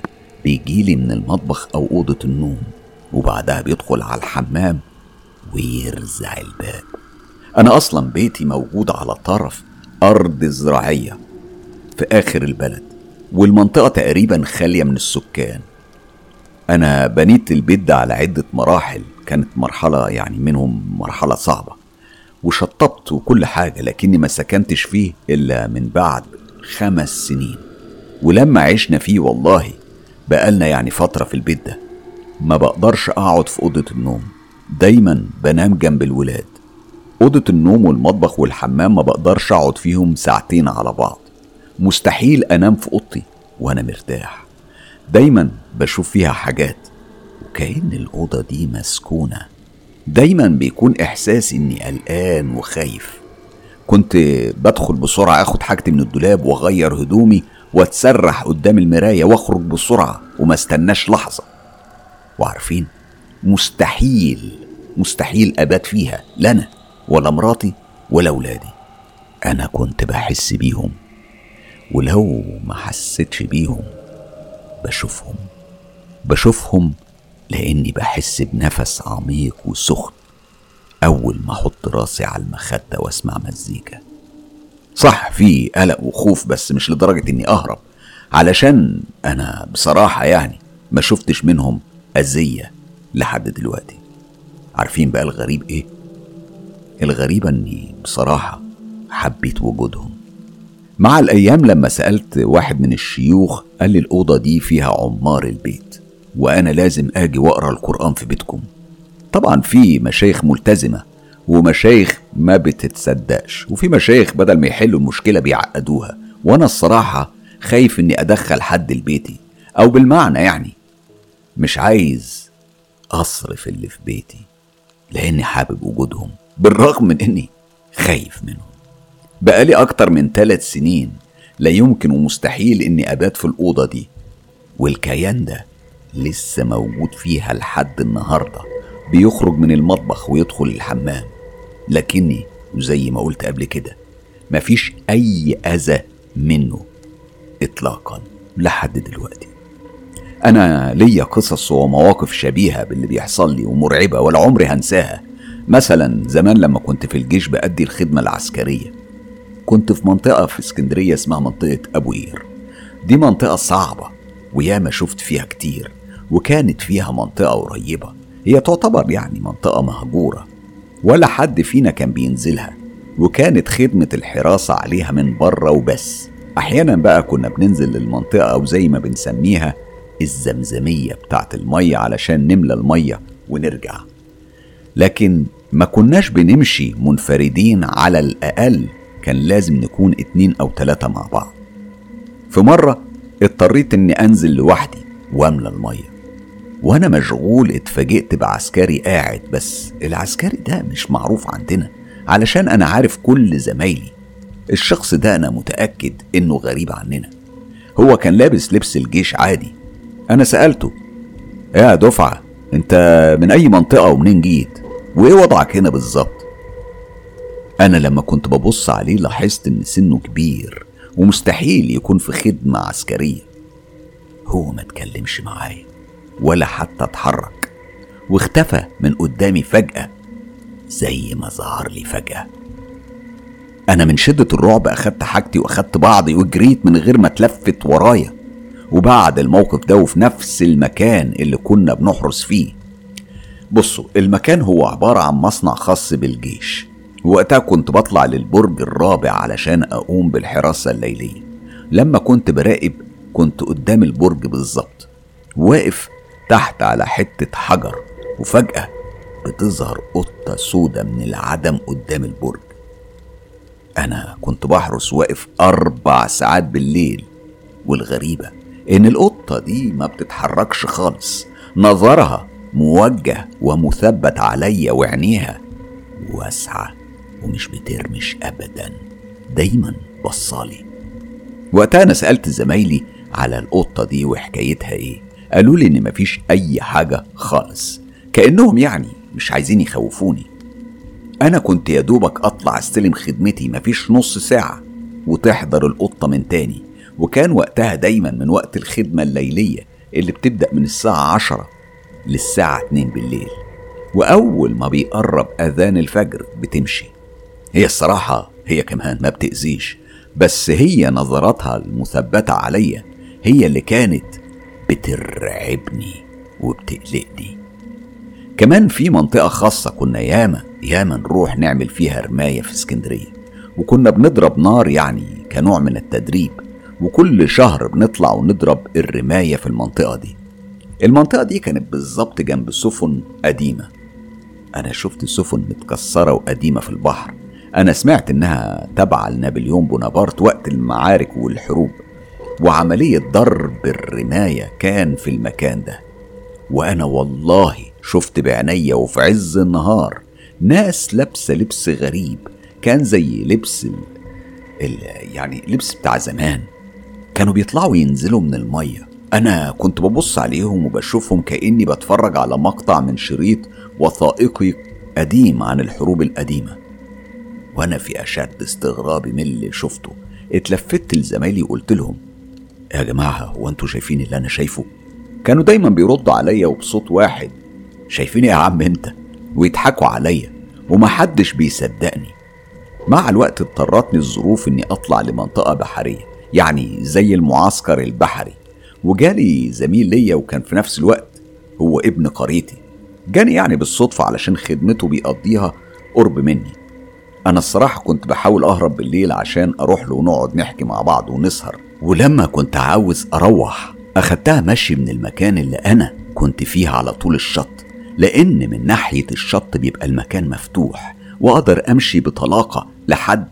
بيجيلي من المطبخ أو أوضة النوم وبعدها بيدخل على الحمام ويرزع الباب. أنا أصلا بيتي موجود على طرف أرض زراعية في آخر البلد والمنطقة تقريبا خالية من السكان. أنا بنيت البيت ده على عدة مراحل كانت مرحلة يعني منهم مرحلة صعبة. وشطبت وكل حاجة لكني ما سكنتش فيه إلا من بعد خمس سنين. ولما عشنا فيه والله بقالنا يعني فترة في البيت ده ما بقدرش أقعد في أوضة النوم. دايما بنام جنب الولاد. أوضة النوم والمطبخ والحمام ما بقدرش أقعد فيهم ساعتين على بعض. مستحيل أنام في أوضتي وأنا مرتاح. دايما بشوف فيها حاجات وكأن الأوضة دي مسكونة. دايما بيكون إحساسي إني قلقان وخايف. كنت بدخل بسرعة أخد حاجتي من الدولاب وأغير هدومي وأتسرح قدام المراية وأخرج بسرعة وما استناش لحظة. وعارفين؟ مستحيل مستحيل أبات فيها لا أنا ولا مراتي ولا ولادي أنا كنت بحس بيهم ولو ما حسيتش بيهم بشوفهم بشوفهم لأني بحس بنفس عميق وسخن أول ما أحط راسي على المخدة وأسمع مزيكا. صح في قلق وخوف بس مش لدرجة إني أهرب. علشان أنا بصراحة يعني ما شفتش منهم أذية لحد دلوقتي. عارفين بقى الغريب إيه؟ الغريبة إني بصراحة حبيت وجودهم. مع الأيام لما سألت واحد من الشيوخ قال لي الأوضة دي فيها عمار البيت. وأنا لازم أجي وأقرأ القرآن في بيتكم. طبعا في مشايخ ملتزمة ومشايخ ما بتتصدقش وفي مشايخ بدل ما يحلوا المشكلة بيعقدوها. وأنا الصراحة خايف إني أدخل حد لبيتي أو بالمعنى يعني مش عايز أصرف اللي في بيتي لأني حابب وجودهم بالرغم من إني خايف منهم. بقالي أكتر من ثلاث سنين لا يمكن ومستحيل إني أبات في الأوضة دي. والكيان ده لسه موجود فيها لحد النهاردة. بيخرج من المطبخ ويدخل الحمام. لكني زي ما قلت قبل كده مفيش أي أذى منه إطلاقا لحد دلوقتي. أنا ليا قصص ومواقف شبيهة باللي بيحصل لي ومرعبة ولا عمري هنساها. مثلا زمان لما كنت في الجيش بأدي الخدمة العسكرية. كنت في منطقة في اسكندرية اسمها منطقة أبو قير دي منطقة صعبة وياما شفت فيها كتير. وكانت فيها منطقة قريبة. هي تعتبر يعني منطقة مهجورة. ولا حد فينا كان بينزلها. وكانت خدمة الحراسة عليها من بره وبس. أحيانا بقى كنا بننزل للمنطقة أو زي ما بنسميها الزمزمية بتاعت المية علشان نملى المية ونرجع. لكن ما كناش بنمشي منفردين على الأقل كان لازم نكون اتنين أو تلاتة مع بعض. في مرة اضطريت إني أنزل لوحدي وأملى المية. وأنا مشغول اتفاجئت بعسكري قاعد بس العسكري ده مش معروف عندنا علشان أنا عارف كل زمايلي. الشخص ده أنا متأكد إنه غريب عننا. هو كان لابس لبس الجيش عادي. أنا سألته يا دفعة أنت من أي منطقة ومنين جيت؟ وإيه وضعك هنا بالظبط؟ أنا لما كنت ببص عليه لاحظت إن سنه كبير ومستحيل يكون في خدمة عسكرية. هو ما اتكلمش معايا. ولا حتى اتحرك. واختفى من قدامي فجأة زي ما ظهر لي فجأة. أنا من شدة الرعب أخدت حاجتي وأخدت بعضي وجريت من غير ما تلفت ورايا. وبعد الموقف ده وفي نفس المكان اللي كنا بنحرس فيه. بصوا المكان هو عبارة عن مصنع خاص بالجيش. وقتها كنت بطلع للبرج الرابع علشان أقوم بالحراسة الليلية. لما كنت براقب كنت قدام البرج بالظبط. واقف تحت على حتة حجر وفجأة بتظهر قطة سودة من العدم قدام البرج. أنا كنت بحرس واقف أربع ساعات بالليل والغريبة إن القطة دي ما بتتحركش خالص. نظرها موجه ومثبت عليا وعينيها. واسعة ومش بترمش أبدا دايما بصالي. وقتها أنا سألت زمايلي على القطة دي وحكايتها إيه. قالوا لي إن مفيش أي حاجة خالص. كأنهم يعني مش عايزين يخوفوني. أنا كنت يا دوبك أطلع أستلم خدمتي مفيش نص ساعة وتحضر القطة من تاني. وكان وقتها دايما من وقت الخدمة الليلية اللي بتبدأ من الساعة عشرة للساعة اتنين بالليل. وأول ما بيقرب أذان الفجر بتمشي. هي الصراحة هي كمان ما بتأذيش بس هي نظراتها المثبتة عليا هي اللي كانت بترعبني وبتقلقني. كمان في منطقة خاصة كنا ياما ياما نروح نعمل فيها رماية في اسكندرية وكنا بنضرب نار يعني كنوع من التدريب وكل شهر بنطلع ونضرب الرماية في المنطقة دي. المنطقة دي كانت بالظبط جنب سفن قديمة. أنا شفت سفن متكسرة وقديمة في البحر. أنا سمعت إنها تابعة لنابليون بونابرت وقت المعارك والحروب. وعملية ضرب الرماية كان في المكان ده. وأنا والله شفت بعينيا وفي عز النهار ناس لابسة لبس غريب كان زي لبس ال... ال... يعني لبس بتاع زمان. كانوا بيطلعوا ينزلوا من المية. أنا كنت ببص عليهم وبشوفهم كأني بتفرج على مقطع من شريط وثائقي قديم عن الحروب القديمة. وأنا في أشد استغرابي من اللي شفته. اتلفت لزمايلي وقلت لهم يا جماعة هو أنتوا شايفين اللي أنا شايفه؟ كانوا دايما بيردوا عليا وبصوت واحد. شايفين يا عم أنت؟ ويضحكوا عليا ومحدش بيصدقني. مع الوقت اضطرتني الظروف إني أطلع لمنطقة بحرية يعني زي المعسكر البحري. وجالي زميل ليا وكان في نفس الوقت هو ابن قريتي. جاني يعني بالصدفة علشان خدمته بيقضيها قرب مني. أنا الصراحة كنت بحاول أهرب بالليل عشان أروح له ونقعد نحكي مع بعض ونسهر. ولما كنت عاوز أروح أخدتها مشي من المكان اللي أنا كنت فيه على طول الشط لأن من ناحية الشط بيبقى المكان مفتوح وأقدر أمشي بطلاقة لحد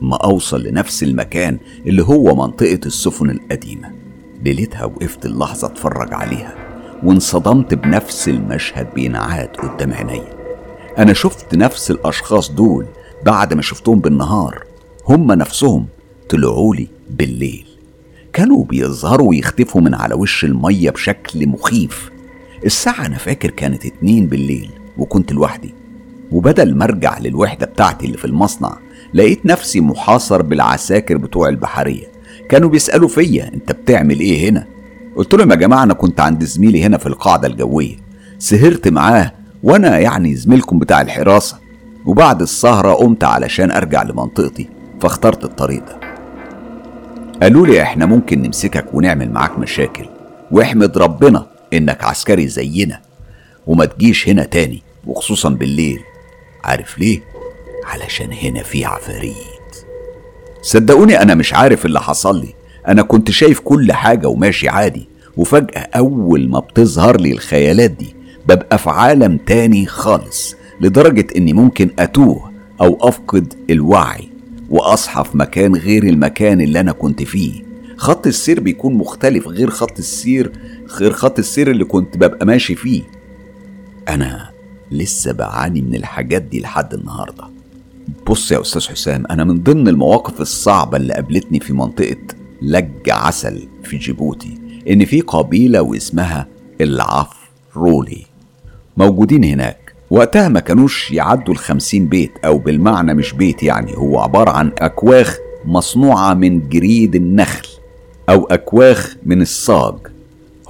ما أوصل لنفس المكان اللي هو منطقة السفن القديمة. ليلتها وقفت اللحظة أتفرج عليها وانصدمت بنفس المشهد بينعاد قدام عينيا. أنا شفت نفس الأشخاص دول بعد ما شفتهم بالنهار هم نفسهم طلعولي بالليل. كانوا بيظهروا ويختفوا من على وش المية بشكل مخيف. الساعة أنا فاكر كانت اتنين بالليل وكنت لوحدي. وبدل ما أرجع للوحدة بتاعتي اللي في المصنع لقيت نفسي محاصر بالعساكر بتوع البحرية. كانوا بيسألوا فيا أنت بتعمل إيه هنا؟ قلت لهم يا جماعة أنا كنت عند زميلي هنا في القاعدة الجوية. سهرت معاه وأنا يعني زميلكم بتاع الحراسة. وبعد السهرة قمت علشان أرجع لمنطقتي فاخترت الطريق ده. قالوا لي إحنا ممكن نمسكك ونعمل معاك مشاكل واحمد ربنا إنك عسكري زينا وما تجيش هنا تاني وخصوصا بالليل. عارف ليه؟ علشان هنا في عفاريت. صدقوني أنا مش عارف اللي حصل لي. أنا كنت شايف كل حاجة وماشي عادي وفجأة أول ما بتظهر لي الخيالات دي ببقى في عالم تاني خالص. لدرجة إني ممكن أتوه أو أفقد الوعي واصحى في مكان غير المكان اللي أنا كنت فيه. خط السير بيكون مختلف غير خط السير غير خط السير اللي كنت ببقى ماشي فيه. أنا لسه بعاني من الحاجات دي لحد النهارده. بص يا أستاذ حسام أنا من ضمن المواقف الصعبة اللي قابلتني في منطقة لج عسل في جيبوتي إن في قبيلة واسمها العفرولي. موجودين هناك. وقتها ما كانوش يعدوا الخمسين بيت أو بالمعنى مش بيت يعني هو عبارة عن أكواخ مصنوعة من جريد النخل أو أكواخ من الصاج.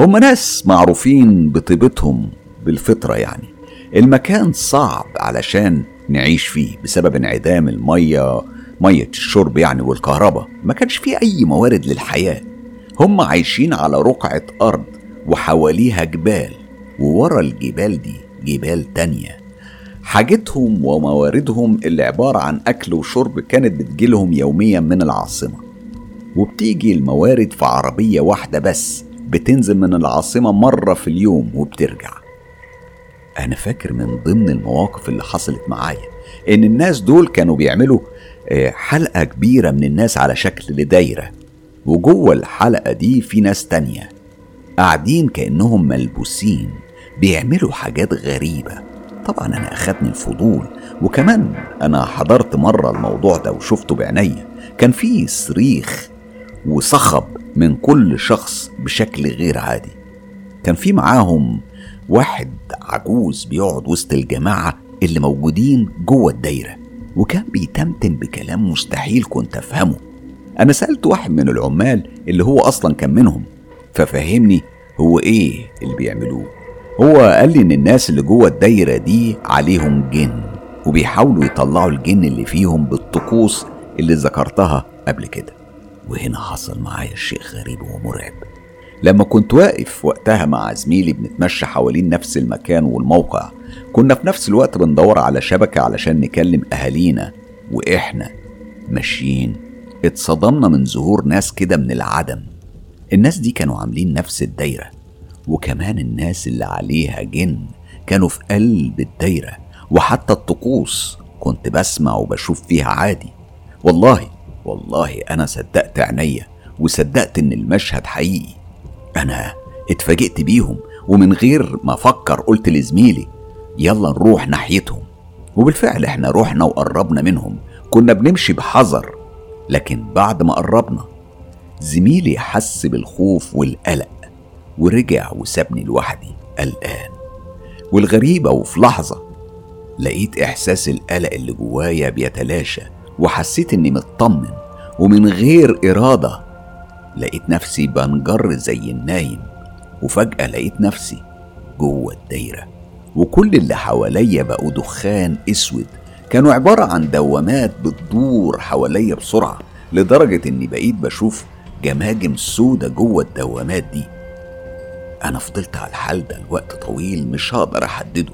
هم ناس معروفين بطيبتهم بالفطرة يعني. المكان صعب علشان نعيش فيه بسبب انعدام المية مية الشرب يعني والكهرباء. ما كانش فيه أي موارد للحياة. هم عايشين على رقعة أرض وحواليها جبال وورا الجبال دي جبال تانية. حاجتهم ومواردهم اللي عبارة عن أكل وشرب كانت بتجيلهم يوميا من العاصمة. وبتيجي الموارد في عربية واحدة بس بتنزل من العاصمة مرة في اليوم وبترجع. أنا فاكر من ضمن المواقف اللي حصلت معايا إن الناس دول كانوا بيعملوا آه، حلقة كبيرة من الناس على شكل دايرة. وجوه الحلقة دي في ناس تانية قاعدين كأنهم ملبوسين. بيعملوا حاجات غريبة. طبعا أنا أخدني الفضول وكمان أنا حضرت مرة الموضوع ده وشفته بعينيا كان في صريخ وصخب من كل شخص بشكل غير عادي. كان في معاهم واحد عجوز بيقعد وسط الجماعة اللي موجودين جوه الدايرة وكان بيتمتم بكلام مستحيل كنت أفهمه. أنا سألت واحد من العمال اللي هو أصلا كان منهم ففهمني هو إيه اللي بيعملوه. هو قال لي إن الناس اللي جوه الدايرة دي عليهم جن وبيحاولوا يطلعوا الجن اللي فيهم بالطقوس اللي ذكرتها قبل كده. وهنا حصل معايا شيء غريب ومرعب. لما كنت واقف وقتها مع زميلي بنتمشى حوالين نفس المكان والموقع كنا في نفس الوقت بندور على شبكة علشان نكلم أهالينا وإحنا ماشيين. اتصدمنا من ظهور ناس كده من العدم. الناس دي كانوا عاملين نفس الدايرة. وكمان الناس اللي عليها جن كانوا في قلب الدايرة وحتى الطقوس كنت بسمع وبشوف فيها عادي. والله والله أنا صدقت عينيا وصدقت إن المشهد حقيقي. أنا اتفاجئت بيهم ومن غير ما أفكر قلت لزميلي يلا نروح ناحيتهم. وبالفعل إحنا رحنا وقربنا منهم كنا بنمشي بحذر لكن بعد ما قربنا زميلي حس بالخوف والقلق. ورجع وسابني لوحدي قلقان والغريبة وفي لحظة لقيت إحساس القلق اللي جوايا بيتلاشى وحسيت إني مطمن ومن غير إرادة لقيت نفسي بنجر زي النايم وفجأة لقيت نفسي جوه الدايرة. وكل اللي حواليا بقوا دخان أسود كانوا عبارة عن دوامات بتدور حواليا بسرعة لدرجة إني بقيت بشوف جماجم سودة جوه الدوامات دي. أنا فضلت على الحال ده لوقت طويل مش هقدر أحدده.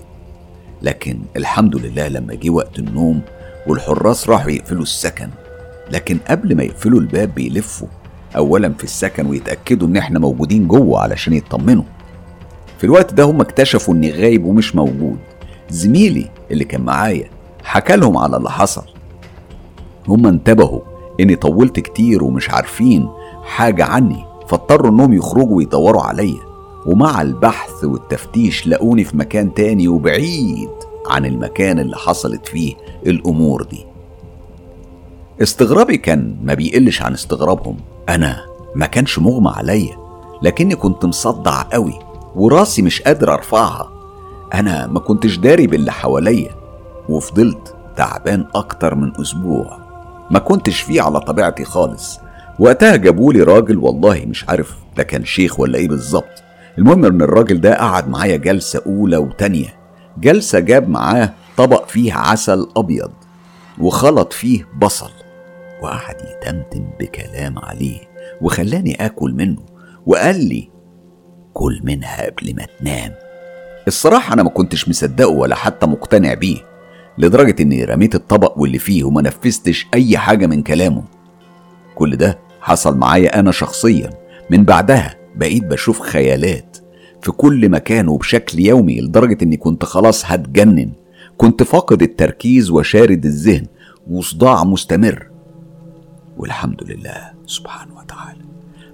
لكن الحمد لله لما جه وقت النوم والحراس راحوا يقفلوا السكن. لكن قبل ما يقفلوا الباب بيلفوا. اولا في السكن ويتأكدوا إن إحنا موجودين جوه علشان يطمنوا. في الوقت ده هم اكتشفوا إني غايب ومش موجود. زميلي اللي كان معايا حكى لهم على اللي حصل. هم انتبهوا إني طولت كتير ومش عارفين حاجة عني فاضطروا إنهم يخرجوا ويدوروا عليا. ومع البحث والتفتيش لقوني في مكان تاني وبعيد عن المكان اللي حصلت فيه الأمور دي. استغرابي كان ما بيقلش عن استغرابهم. أنا ما كانش مغمى عليا لكني كنت مصدع قوي وراسي مش قادر أرفعها. أنا ما كنتش داري باللي حواليا وفضلت تعبان أكتر من أسبوع. ما كنتش فيه على طبيعتي خالص. وقتها جابولي راجل والله مش عارف ده كان شيخ ولا إيه بالظبط. المهم إن الراجل ده قعد معايا جلسة أولى وتانية. جلسة جاب معاه طبق فيه عسل أبيض وخلط فيه بصل. وقعد يتمتم بكلام عليه وخلاني آكل منه وقال لي كل منها قبل ما تنام الصراحة أنا ما كنتش مصدقه ولا حتى مقتنع بيه لدرجة إني رميت الطبق واللي فيه وما نفذتش أي حاجة من كلامه. كل ده حصل معايا أنا شخصيا من بعدها. بقيت بشوف خيالات في كل مكان وبشكل يومي لدرجة إني كنت خلاص هتجنن. كنت فاقد التركيز وشارد الذهن وصداع مستمر. والحمد لله سبحانه وتعالى.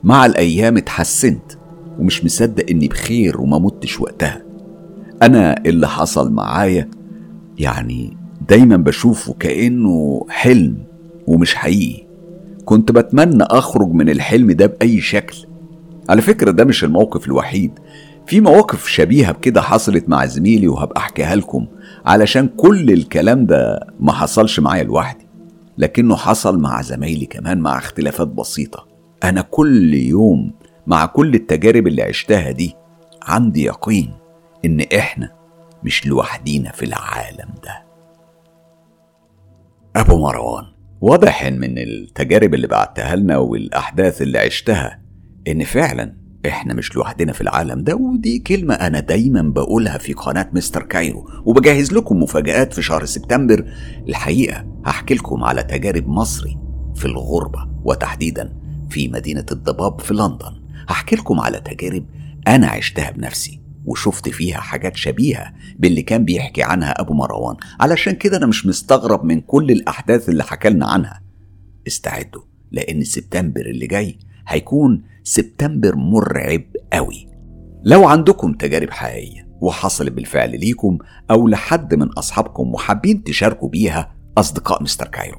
مع الأيام اتحسنت ومش مصدق إني بخير وما متش وقتها. أنا اللي حصل معايا يعني دايما بشوفه كأنه حلم ومش حقيقي. كنت بتمنى أخرج من الحلم ده بأي شكل. على فكرة ده مش الموقف الوحيد. في مواقف شبيهة بكده حصلت مع زميلي وهبقى أحكيها لكم علشان كل الكلام ده ما حصلش معايا لوحدي لكنه حصل مع زمايلي كمان مع اختلافات بسيطة. أنا كل يوم مع كل التجارب اللي عشتها دي عندي يقين إن إحنا مش لوحدينا في العالم ده. أبو مروان واضح من التجارب اللي بعتها لنا والأحداث اللي عشتها إن فعلا إحنا مش لوحدنا في العالم ده ودي كلمة أنا دايما بقولها في قناة مستر كايرو وبجهز لكم مفاجآت في شهر سبتمبر. الحقيقة هحكي لكم على تجارب مصري في الغربة وتحديدا في مدينة الضباب في لندن. هحكي لكم على تجارب أنا عشتها بنفسي وشفت فيها حاجات شبيهة باللي كان بيحكي عنها أبو مروان. علشان كده أنا مش مستغرب من كل الأحداث اللي حكالنا عنها. استعدوا لأن سبتمبر اللي جاي هيكون سبتمبر مرعب قوي. لو عندكم تجارب حقيقية وحصلت بالفعل ليكم أو لحد من أصحابكم وحابين تشاركوا بيها أصدقاء مستر كايرو.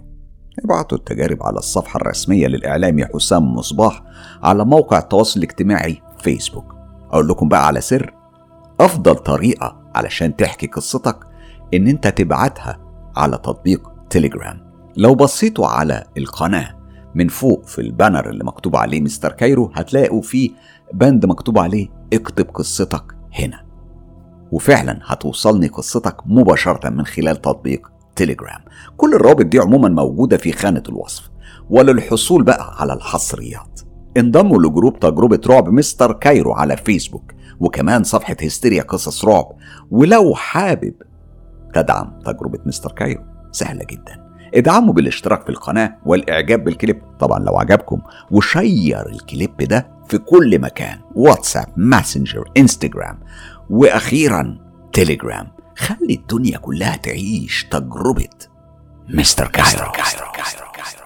ابعتوا التجارب على الصفحة الرسمية للإعلامي حسام مصباح على موقع التواصل الاجتماعي فيسبوك أقول لكم بقى على سر أفضل طريقة علشان تحكي قصتك إن أنت تبعتها على تطبيق تليجرام لو بصيتوا على القناة من فوق في ال banner اللي مكتوب عليه مستر كايرو هتلاقوا فيه بند مكتوب عليه اكتب قصتك هنا. وفعلا هتوصلني قصتك مباشرة من خلال تطبيق تليجرام كل الروابط دي عموما موجودة في خانة الوصف. وللحصول بقى على الحصريات. انضموا ل group تجربة رعب مستر كايرو على فيسبوك وكمان صفحة هستيريا قصص رعب. ولو حابب تدعم تجربة مستر كايرو سهلة جدا. ادعموا بالاشتراك في القناة والإعجاب بالكليب. طبعا لو عجبكم و share الكليب ده في كل مكان واتساب ماسنجر إنستجرام وأخيرا تليجرام خلي الدنيا كلها تعيش تجربة مستر كايرو, كايرو, كايرو.